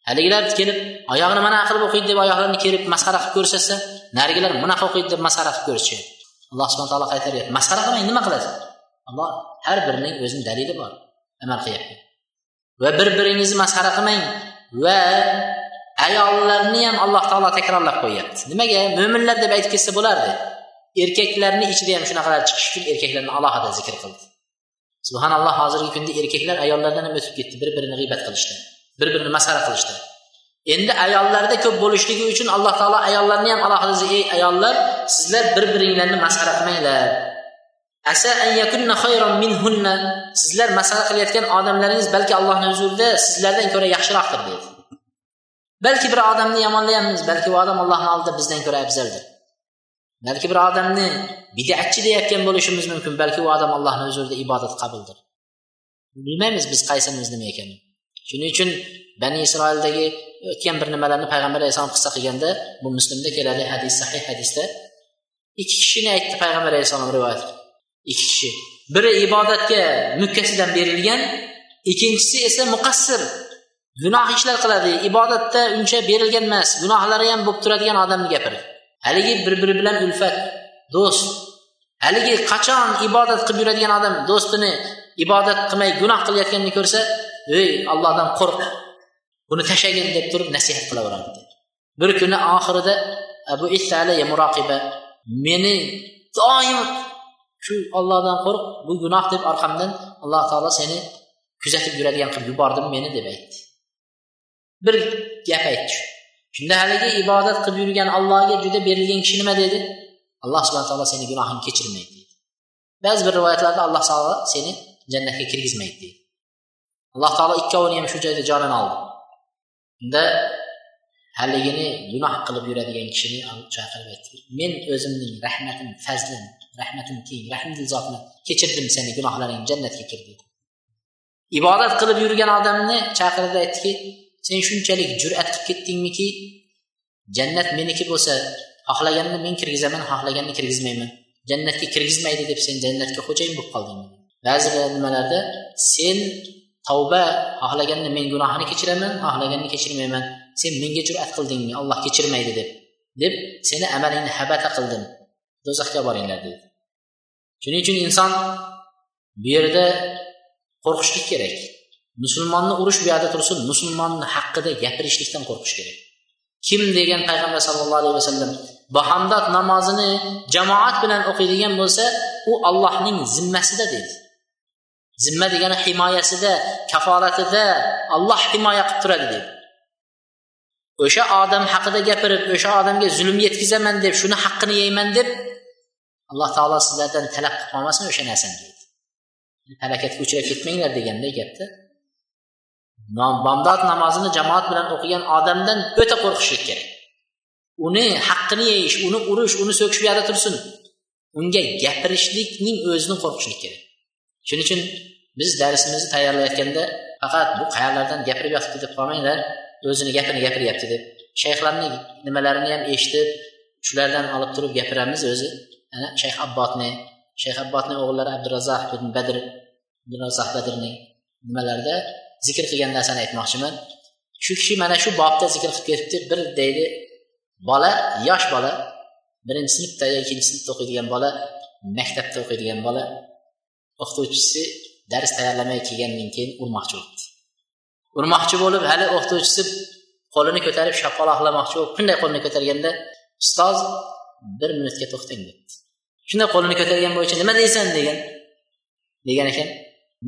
Haligilar kelib oyog'ini mana qilib o'qiydi deb oyoqlarini kerib masxara qilib ko'rsatsa narigilar bunaqa o'qiydi deb masxara qilib ko'rishadi alloh subhana taolo qaytaryapti. Masxara qilmang nima qilasiz? Alloh har birining o'zini dalili bor amal qilyapti. Va bir biringizni masxara qilmang va ayollarni ham alloh taolo takrorlab qo'yyapti. Nimaga? Mo'minlar deb aytib ketsa bo'lardi. Erkaklarni ichida ham shunaqalar chiqishi uchun erkaklarni alohida zikr qildi. Subhanalloh hozirgi kunda erkaklar ayollardan ham o'tib ketdi bir birini g'iybat qilishdi bir birini masxara qilishdi. Endi ayollarda ko'p bo'lishligi uchun alloh taolo ayollarni ham alohida ey ayollar sizlar bir biringlarni masxara qilmanglar. Asa an minhunna. Sizlar masxara qilayotgan odamlaringiz balki allohni huzurida sizlardan ko'ra yaxshiroqdir dedi balki bir odamni yomonlayapmiz balki u odam allohni oldida bizdan ko'ra afzaldir. Balki bir odamni bidatchi deyayotgan bo'lishimiz mumkin balki u odam allohni huzurida ibodat qabuldir. Bilmaymiz biz qaysimiz nima ekanini shuning uchun bani isroildagi e, o'tgan bir nimalarni payg'ambar alayhissalom qissa qilganda bu muslimda keladi hadis sahih hadisda. Ikki kishini aytdi payg'ambar alayhissalom rivoyat. Ikki kishi. Biri ibodatga mukkasidan berilgan ikkinchisi esa muqassir. Gunoh ishlar qiladi ibodatda uncha berilgan emas gunohlari ham bo'lib turadigan odamni gapirdi haligi bir biri bilan ulfat do'st. Haligi qachon ibodat qilib yuradigan odam do'stini ibodat qilmay gunoh qilayotganini ko'rsa ey allohdan qo'rq. Buni tashlagin deb turib nasihat qilaveradi bir kuni oxirida abu muroqiba meni doim shu ollohdan qo'rq bu gunoh deb orqamdan alloh taolo seni kuzatib yuradigan qilib yubordim meni deb aytdi. Bir gap aytdi. Shunda haligi ibodat qilib yurgan allohga juda berilgan kishi nima dedi? Alloh subhana taolo seni gunohingni kechirmaydi deydi ba'zi bir rivoyatlarda alloh taolo seni jannatga kirgizmaydi deydi alloh taolo ikkovini ham shu joyda jonini oldi. Unda haligini gunoh qilib yuradigan kishini chaqirib aytdi men o'zimning rahmatim fazlim rahmatim keng rahmdil zotni kechirdim seni gunohlaring jannatga kir dedi ibodat qilib yurgan odamni chaqirdi aytdiki sen shunchalik jur'at qilib ketdingmiki jannat meniki bo'lsa xohlaganini men kirgizaman xohlaganini kirgizmayman. Jannatga kirgizmaydi deb sen jannatga xo'jayin bo'lib qolding. Ba'zi nimalarda sen tavba xohlaganini men gunohini kechiraman xohlaganini kechirmayman. Sen menga jur'at qilding olloh kechirmaydi deb deb seni amalingni habata qildim. Do'zaxga boringlar dedi. Shuning uchun inson bu yerda qo'rqishlik kerak. Musulmonni urush bu yoqda tursin musulmonni haqida gapirishlikdan qo'rqish kerak. Kim degan payg'ambar sallallohu alayhi vasallam bahamdod namozini jamoat bilan o'qiydigan bo'lsa u allohning zimmasida dedi. Zimma degani himoyasida kafolatida alloh himoya qilib turadi deydi o'sha odam haqida gapirib o'sha odamga zulm yetkazaman deb shuni haqqini yeyman deb alloh taolo sizlardan talab qilib qolmasin o'sha narsani deydi halokatga uchrab ketmanglar deganday gapda bomdod namozini jamoat bilan o'qigan odamdan o'ta qo'rqishlik kerak. Uni haqqini yeyish uni urish uni so'kish bu yoqda tursin unga gapirishlikning o'zini qo'rqishlik kerak. Shuning uchun biz darsimizni tayyorlayotganda faqat bu qayerlardan gapirib yotibdi deb qolmanglar o'zini gapini gapiryapti deb. Shayxlarni nimalarini ham eshitib shulardan olib turib gapiramiz o'zi. Ana shayx abbotni shayx abbotni o'g'illari abdurazzoh ibn badr abdurazzoh badrning nimalarida zikr qilgan narsani aytmoqchiman. Shu kishi mana shu bobda zikr qilib ketibdi bir deydi bola yosh bola birinchi sinfda yo ikkinchi sinfda o'qiydigan bola maktabda o'qiydigan bola. O'qituvchisi dars tayyorlamay kelgandan keyin urmoqchi bo'libdi. Urmoqchi bo'lib hali o'qituvchisi qo'lini ko'tarib shapaloqlamoqchi bo'lib shunday qo'lini ko'targanda ustoz bir minutga to'xtang debdi. Shunday qo'lini ko'targan bo'yicha nima deysan? degan degan ekan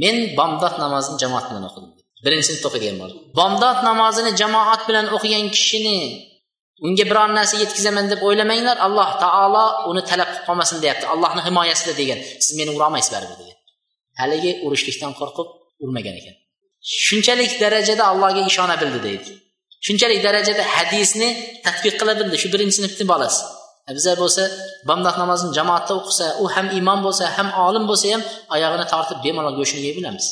men bomdod namozini jamoat bilan o'qidim birinchi sinfda o'qiydigan bola bomdod namozini jamoat bilan o'qigan kishini unga biror narsa yetkazaman deb o'ylamanglar alloh taolo uni talab qilib qolmasin deyapti. Allohni himoyasida degan siz meni urolmaysiz baribir degan haligi urishlikdan qo'rqib urmagan ekan. Shunchalik darajada allohga ishona bildi deydi. Shunchalik darajada hadisni tadbiq qila bildi. Shu birinchi sinfni bolasi. Biza bo'lsa bomdod namozini jamoatda o'qisa u ham imom bo'lsa ham olim bo'lsa ham oyog'ini tortib bemalol go'shtini bilamiz.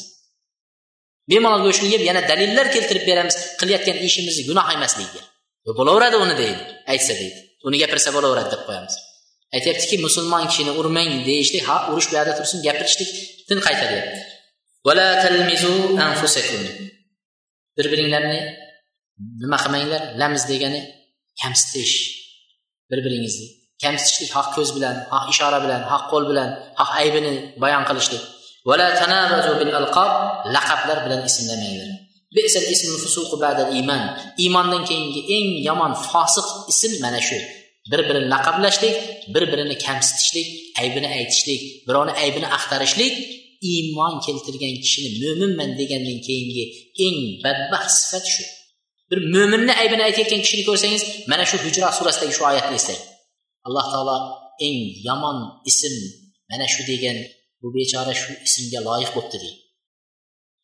bemalol go'shtini yeb yana dalillar keltirib beramiz. Qilayotgan ishimizni gunoh emasligiga bo'laveradi uni deydi. Aytsa deydi. Uni gapirsa bo'laveradi deb qo'yamiz. Aytyaptiki musulmon kishini urmang deyishlik ha urish bu yoqda tursin gapirishlikdan qaytaryapti bir biringlarni nima qilmanglar? Lamz degani kamsitish. Bir biringizni kamsitishlik haq ko'z bilan haq ishora bilan haq qo'l bilan haq aybini bayon qilishlik. Laqablar bilan ismlamanglar. Iymondan keyingi eng yomon fosiq ism mana shu. Bir birini laqablashlik bir birini kamsitishlik aybini aytishlik birovni aybini axtarishlik iymon keltirgan kishini mo'minman degandan keyingi eng badbaxt sifat shu. Bir mo'minni aybini aytayotgan kishini ko'rsangiz mana shu hujrat surasidagi shu oyatni eslang alloh taolo eng yomon ism mana shu degan bu bechora shu ismga loyiq bo'libdi deydi.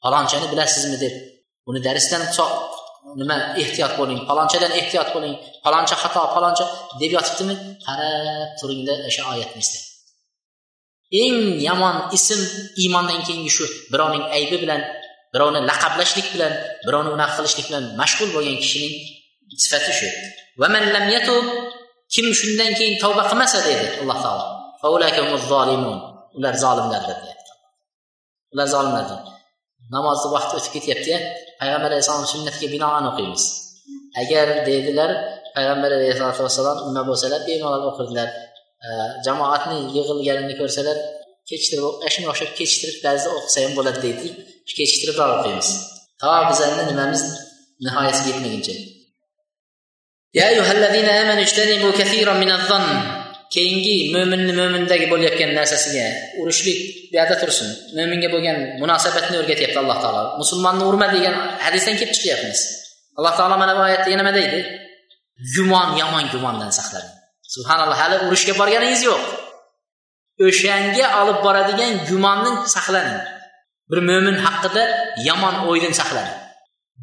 Falonchani bilasizmi deb uni darsdan nima ehtiyot bo'ling falonchadan ehtiyot bo'ling faloncha xato faloncha deb yotibdimi? Qarab turingda o'sha oyatni eslang eng yomon ism iymondan keyingi shu birovning aybi bilan birovni laqablashlik bilan birovni unaqa qilishlik bilan mashg'ul bo'lgan kishining sifati shu. Kim shundan keyin tavba qilmasa dedi alloh taolo. Ular zolimlardir deyapti. Ular zolimlardir. Namozni vaqti o'tib ketyaptiya Peyğəmbər Əleyhissalam sünnətiyə binaən oxuyunuz. Əgər dedilər Peyğəmbər Əleyhissalatu vesselam ümmə bolsalar bir olaraq oxudular. Cemaatni yığıl gəlini görsələr keçdirib əşin oxşar keçdirib bəzi oxusayan bolad deydik. Keçdirib oxuyunuz. Ta bizənin niməmiz nihayəsi getməyincə. Ya eyyuhellezina amanu ijtanibu katiran minadh-dhann keyingi mo'minni mo'mindagi bo'layotgan narsasiga urushlik bu yerda tursin. Mo'minga bo'lgan munosabatni o'rgatyapti alloh taolo. Musulmonni urma degan hadisdan kelib chiqyapmiz. Alloh taolo mana bu oyatda nima deydi? Gumon yomon gumondan saqlaning. Subhanalloh hali urushga borganingiz yo'q. O'shanga olib boradigan gumondan saqlaning. Bir mo'min haqida yomon o'ydan saqlaning.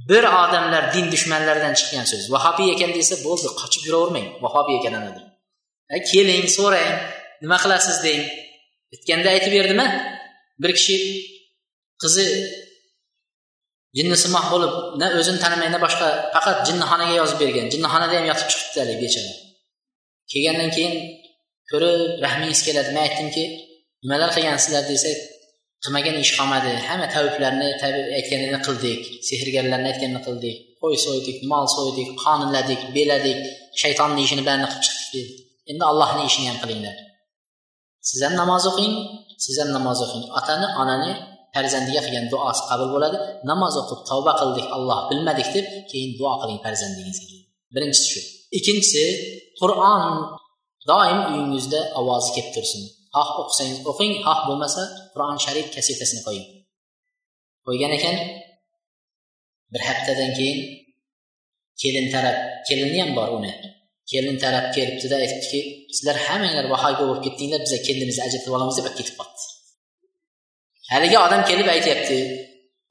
Bir odamlar din dushmanlaridan chiqqan so'z. Vahobiy ekan desa bo'ldi qochib yuravermang vahobiy ekan anadir keling so'rang nima qilasiz deng. Aytganda aytib berdimi bir kishi qizi jinnisimoq bo'lib na o'zini tanimay na boshqa faqat jinnixonaga yozib bergan. Jinnixonada ham yotib chiqibdi haligi bechora. Kelgandan keyin ko'rib rahmingiz keladi. Man aytdimki nimalar qilgansizlar desak qilmagan ish qolmadi. Hamma tabiblarni aytganini qildik sehrgarlarni aytganini qildik. Qo'y so'ydik mol so'ydik qonunladik beladik shaytonni ishini barini qilib chiqdik dedi endi allohni ishini ham qilinglar. Siz ham namoz o'qing siz ham namoz o'qing. Otani onani farzandiga qilgan duosi qabul bo'ladi. Namoz o'qib tavba qildik alloh bilmadik deb keyin duo qiling farzandingizga. Birinchisi shu. Ikkinchisi qur'on doim uyingizda ovozi kelib tursin. Xoh o'qisangiz o'qing xoh bo'lmasa qur'oni sharif kasetasini qo'ying. Qo'ygan ekan. Bir haftadan keyin kelin taraf kelini ham bor uni. Kelin taraf kelibdida aytibdiki sizlar hammanglar vahoga bo'lib ketdinglar biza kelinimizni ajratib olamiz deb ketib qolibdi. Haligi odam kelib aytyapti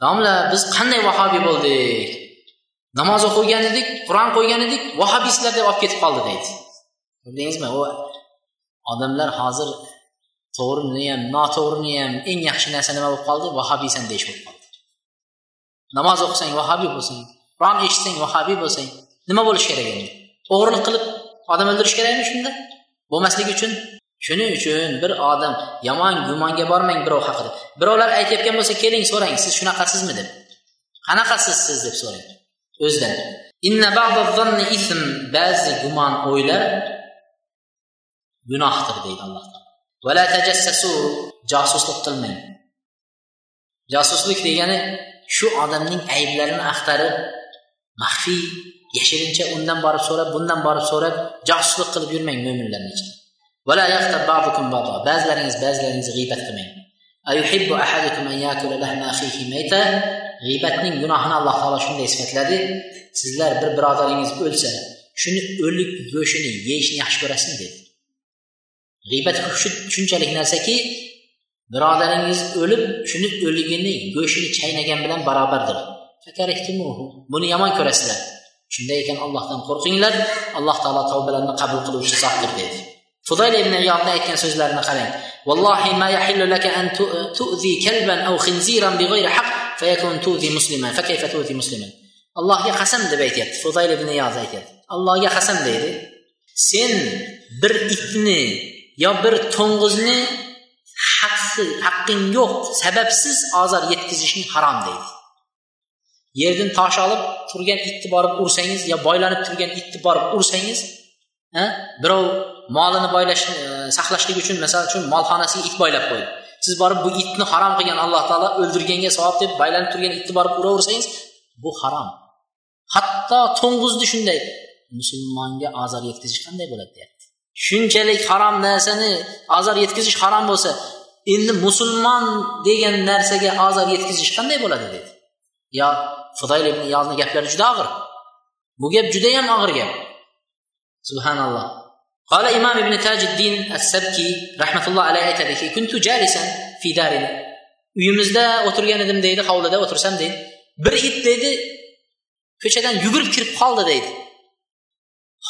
domla biz qanday vahobiy bo'ldik? Namoz o'qigan edik qur'on qo'ygan edik vahobiysizlar deb olib ketib qoldi deydi. Bildingizmi u odamlar hozir to'g'rini ham noto'g'rini ham eng yaxshi narsa nima bo'lib qoldi? Vahobiysan deyish bo'lib qoldi. Namoz o'qisang vahobiy bo'lsang qur'on eshitsang vahobiy bo'lsang nima bo'lishi kerak endi? O'g'irlik qilib odam o'ldirish kerakmi shunda? Bo'lmasligi uchun. Shuning uchun bir odam yomon gumonga bormang birov haqida. Birovlar aytayotgan bo'lsa keling so'rang siz shunaqasizmi deb. Qanaqasiz siz deb so'rang o'zidan. Ba'zi gumon o'ylar gunohdir deydi alloh taolo. Josuslik qilmang. Josuslik degani shu odamning ayblarini axtarib maxfiy yashirincha undan borib so'rab bundan borib so'rab josuslik qilib yurmang mo'minlarni ichida. Ba'zilaringiz ba'zilaringizni g'iybat qilmang. G'iybatning gunohini alloh taolo shunday sifatladi. Sizlar bir birodaringiz o'lsa shuni o'lik go'shtini yeyishni yaxshi ko'rasizmi dedi. G'iybat shunchalik narsaki birodaringiz o'lib shuni o'ligini go'shtini chaynagan bilan barobardir. Buni yomon ko'rasizlar. Shunday ekan allohdan qo'rqinglar. Alloh taolo tavbalarni qabul qiluvchi zotdir dedi. Fudayl ibn iyodni aytgan so'zlarini qarang. Vallohi ma yahillu laka an tu'zi kalban aw khinziran bighayri haqq fayakun tu'zi musliman. Fakayfa tu'zi musliman? Allohga qasam deb aytyapti fudayl ibn iyoz aytyapti. Allohga qasam deydi. Sen bir itni yo bir to'ng'izni haqsiz haqqing yo'q sababsiz ozor yetkazishing harom deydi. Yerdan tosh olib turgan itni borib ursangiz yo boylanib turgan itni borib ursangiz birov molini boylash e, saqlashlik uchun misol uchun molxonasiga it boylab qo'ydi siz borib bu itni harom qilgan alloh taolo o'ldirganga savob deb boylanib turgan itni borib uraversangiz bu harom. Hatto to'ng'izni shunday musulmonga ozor yetkazish qanday bo'ladi deyapti. Shunchalik harom narsani ozor yetkazish harom bo'lsa endi musulmon degan narsaga ozor yetkazish qanday bo'ladi dedi yo fudoyl ibn iyozni gaplari juda og'ir bu gap judayam og'ir gap subhanalloh قال imom ibn tajiddin as sabki rahmatulloh alayhi aytadiki kuntu jalisan fi darin uyimizda o'tirgan edim deydi hovlida o'tirsam deydi bir it deydi ko'chadan yugurib kirib qoldi deydi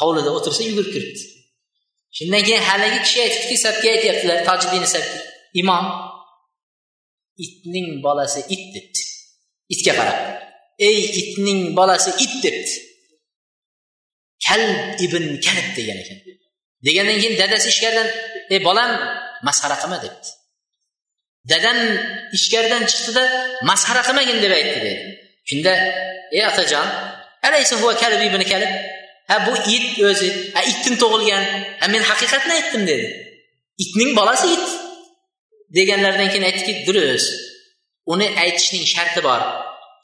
hovlida o'tirsa yugurib kiribdi shundan keyin haligi kishi aytibdiki sabki aytyaptilar tojiddin sabki imom itning bolasi it debdi Itga qarab ey itning bolasi it debdi kalb ibn kalb degan ekan. Degandan keyin dadasi ichkaridan ey bolam masxara qilma debdi dadam ichkaridan chiqdida masxara qilmagin deb aytdi dedi. Shunda ey otajon alaysa huva kalb ibn kalb? Ha bu it o'zi ha itdan tug'ilgan ha men haqiqatni aytdim dedi. Itning bolasi it deganlaridan keyin aytdiki durust uni aytishning sharti bor.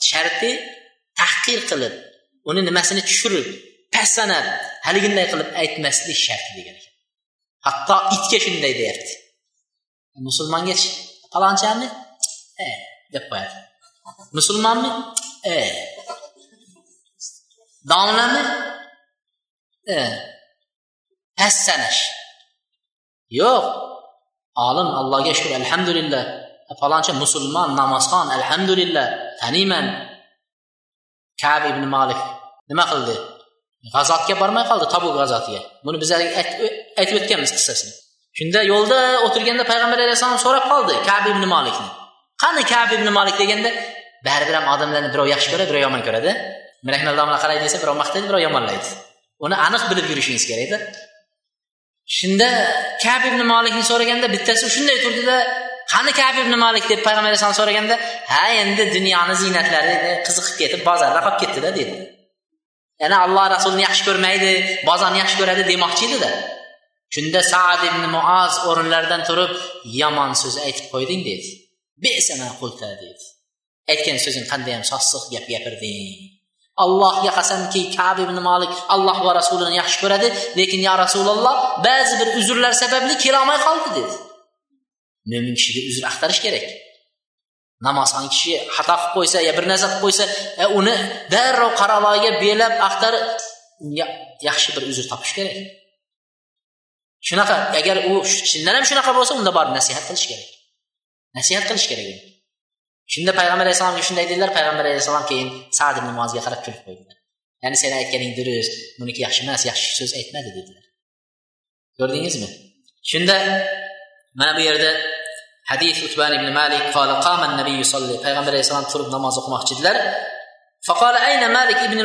Sharti tahqir qilib uni nimasini tushirib past sanab haliginday qilib aytmaslik sharti degan ekan. Hatto itga shunday deyapti. Musulmongachi palonchami e deb qo'yadi. Musulmonmi? E. Domlami? E. Past sanash yo'q. Olim allohga shukur alhamdulillah falonchi musulmon namozxon alhamdulillah taniyman kab ibn malik nima qildi? G'azotga bormay qoldi tabuk g'azotiga. Buni biz aytib o'tganmiz qissasini. Shunda yo'lda o'tirganda payg'ambar alayhissalom so'rab qoldi kab ibn malikni. Qani kab ibn malik deganda baribir ham odamlarni birov yaxshi ko'radi birov yomon ko'radi. Rahmal qaraydi desa birov maqtaydi birov yomonlaydi. Uni aniq bilib yurishingiz kerakda. Shunda kab ibn molikni so'raganda bittasi shunday turdida qani kab ibn malik deb payg'ambar alayhisalom so'raganda ha endi dunyoni ziynatlari qiziqib ketib bozorda qolib ketdida dedi. Ya'ni alloh rasulini yaxshi ko'rmaydi bozorni yaxshi ko'radi demoqchi edida shunda saad ibn muoz o'rinlaridan turib yomon so'z aytib qo'yding dedi. Qulta dedi. Aytgan so'zing qandayyam sossiq gap gapirding. Allohga qasamki kab ibn molik alloh va rasulini yaxshi ko'radi lekin yo rasululloh ba'zi bir uzrlar sababli kelolmay qoldi dedi. Mo'min kishiga uzr axtarish kerak. Namozxon kishi xato qilib qo'ysa yo bir narsa qilib qo'ysa e, uni darrov qaraloyiga belab axtarib unga yaxshi bir uzr topish kerak. Shunaqa agar u chindan ham shunaqa bo'lsa unda borib nasihat qilish kerak. Nasihat qilish kerak shunda payg'ambar alayhissalomga shunday dedilar payg'ambar alayhissalom keyin sad ibn mozga qarab kulib qo'ydilar. Ya'ni seni aytganing durust buniki yaxshi emas yaxshi so'z aytmadi dedilar. Ko'rdingizmi? Shunda mana bu yerda hadis utban ibn malik qola qama nabiy yusolli payg'ambar alayhissalom turib namoz o'qimoqchi edilar. Faqola ayna malik ibn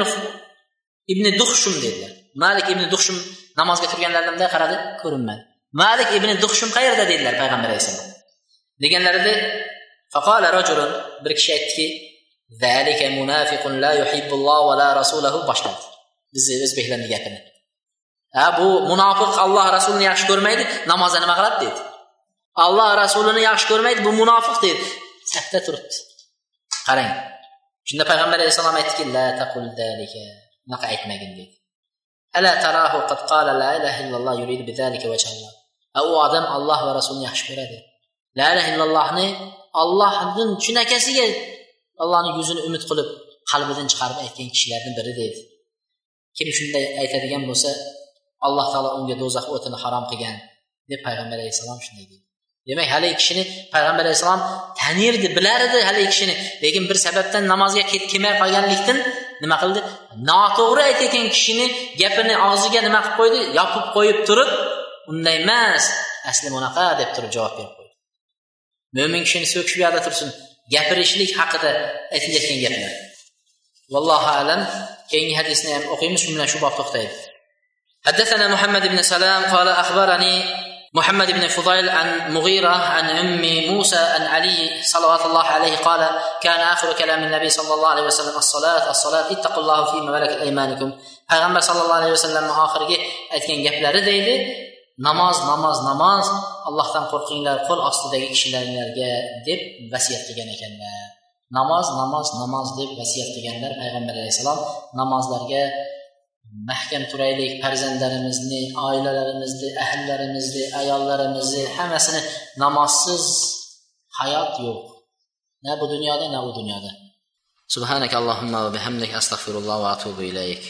ibn duxshum dedilar. Malik ibn duxshum namozga turganlarida bunday qaradi ko'rinmadi. Malik ibn duxshum qayerda? dedilar payg'ambar alayhissalom deganlarida faqola rajulun bir kishi aytdiki zalika munafiqun la yuhibbulloh va la rasulahu boshladi. Bizni o'zbeklarni gapini. Ha bu munofiq alloh rasulini yaxshi ko'rmaydi namozda nima qiladi dedi. Alloh rasulini yaxshi ko'rmaydi bu munofiq deydi. Safda turibdi. Qarang shunda payg'ambar alayhissalom aytdiki la taqul dalika unaqa aytmagin dedi ala tarahu qad qala la ilaha illalloh yuridu bidalika vajhalloh u odam alloh va rasulni yaxshi ko'radi. La ilaha illallohni ollohdan shunaqasiga allohni yuzini umid qilib qalbidan chiqarib aytgan kishilardan biri dedi kim shunday aytadigan bo'lsa alloh taolo unga do'zax o'tini harom qilgan deb payg'ambar alayhissalom shunday deydi. demak haligi kishini payg'ambar alayhissalom tanirdi bilar edi haligi kishini lekin bir sababdan namozga kelmay qolganlikdan nima qildi noto'g'ri aytayotgan kishini gapini og'ziga nima qilib qo'ydi yopib qo'yib turib unday emas asli bunaqa deb turib javob berib qo'ydi mo'min kishini so'kishib yoqda tursin gapirishlik haqida aytilayotgan gaplar vallohu alam keyingi hadisni ham o'qiymiz shu bilan shu bob to'xtaydi حدثنا محمد بن سلام قال أخبرني محمد بن فضيل عن مغيرة عن أم موسى عن علي صلوات الله عليه قال كان آخر كلام النبي صلى الله عليه وسلم الصلاة الصلاة اتقوا الله في ملكت أيمانكم. أغمر صلى الله عليه وسلم آخر جه أتكين جبل رديد نماز نماز نماز الله تن قرقين لا قل أصل دقيق شلان دب بس يتجنا كنا نماز نماز نماز دب بس يتجنا أغمر عليه السلام نماز لرجع məhkəm turaylik pərzəndlərimizi, ailələrimizi, əhillərimizi, əyallarımızı, həməsini namazsız həyat yox. Nə bu dünyada, nə o dünyada. Subhanakallahumma və bihamdik, astəğfirullah və etubu ileyk.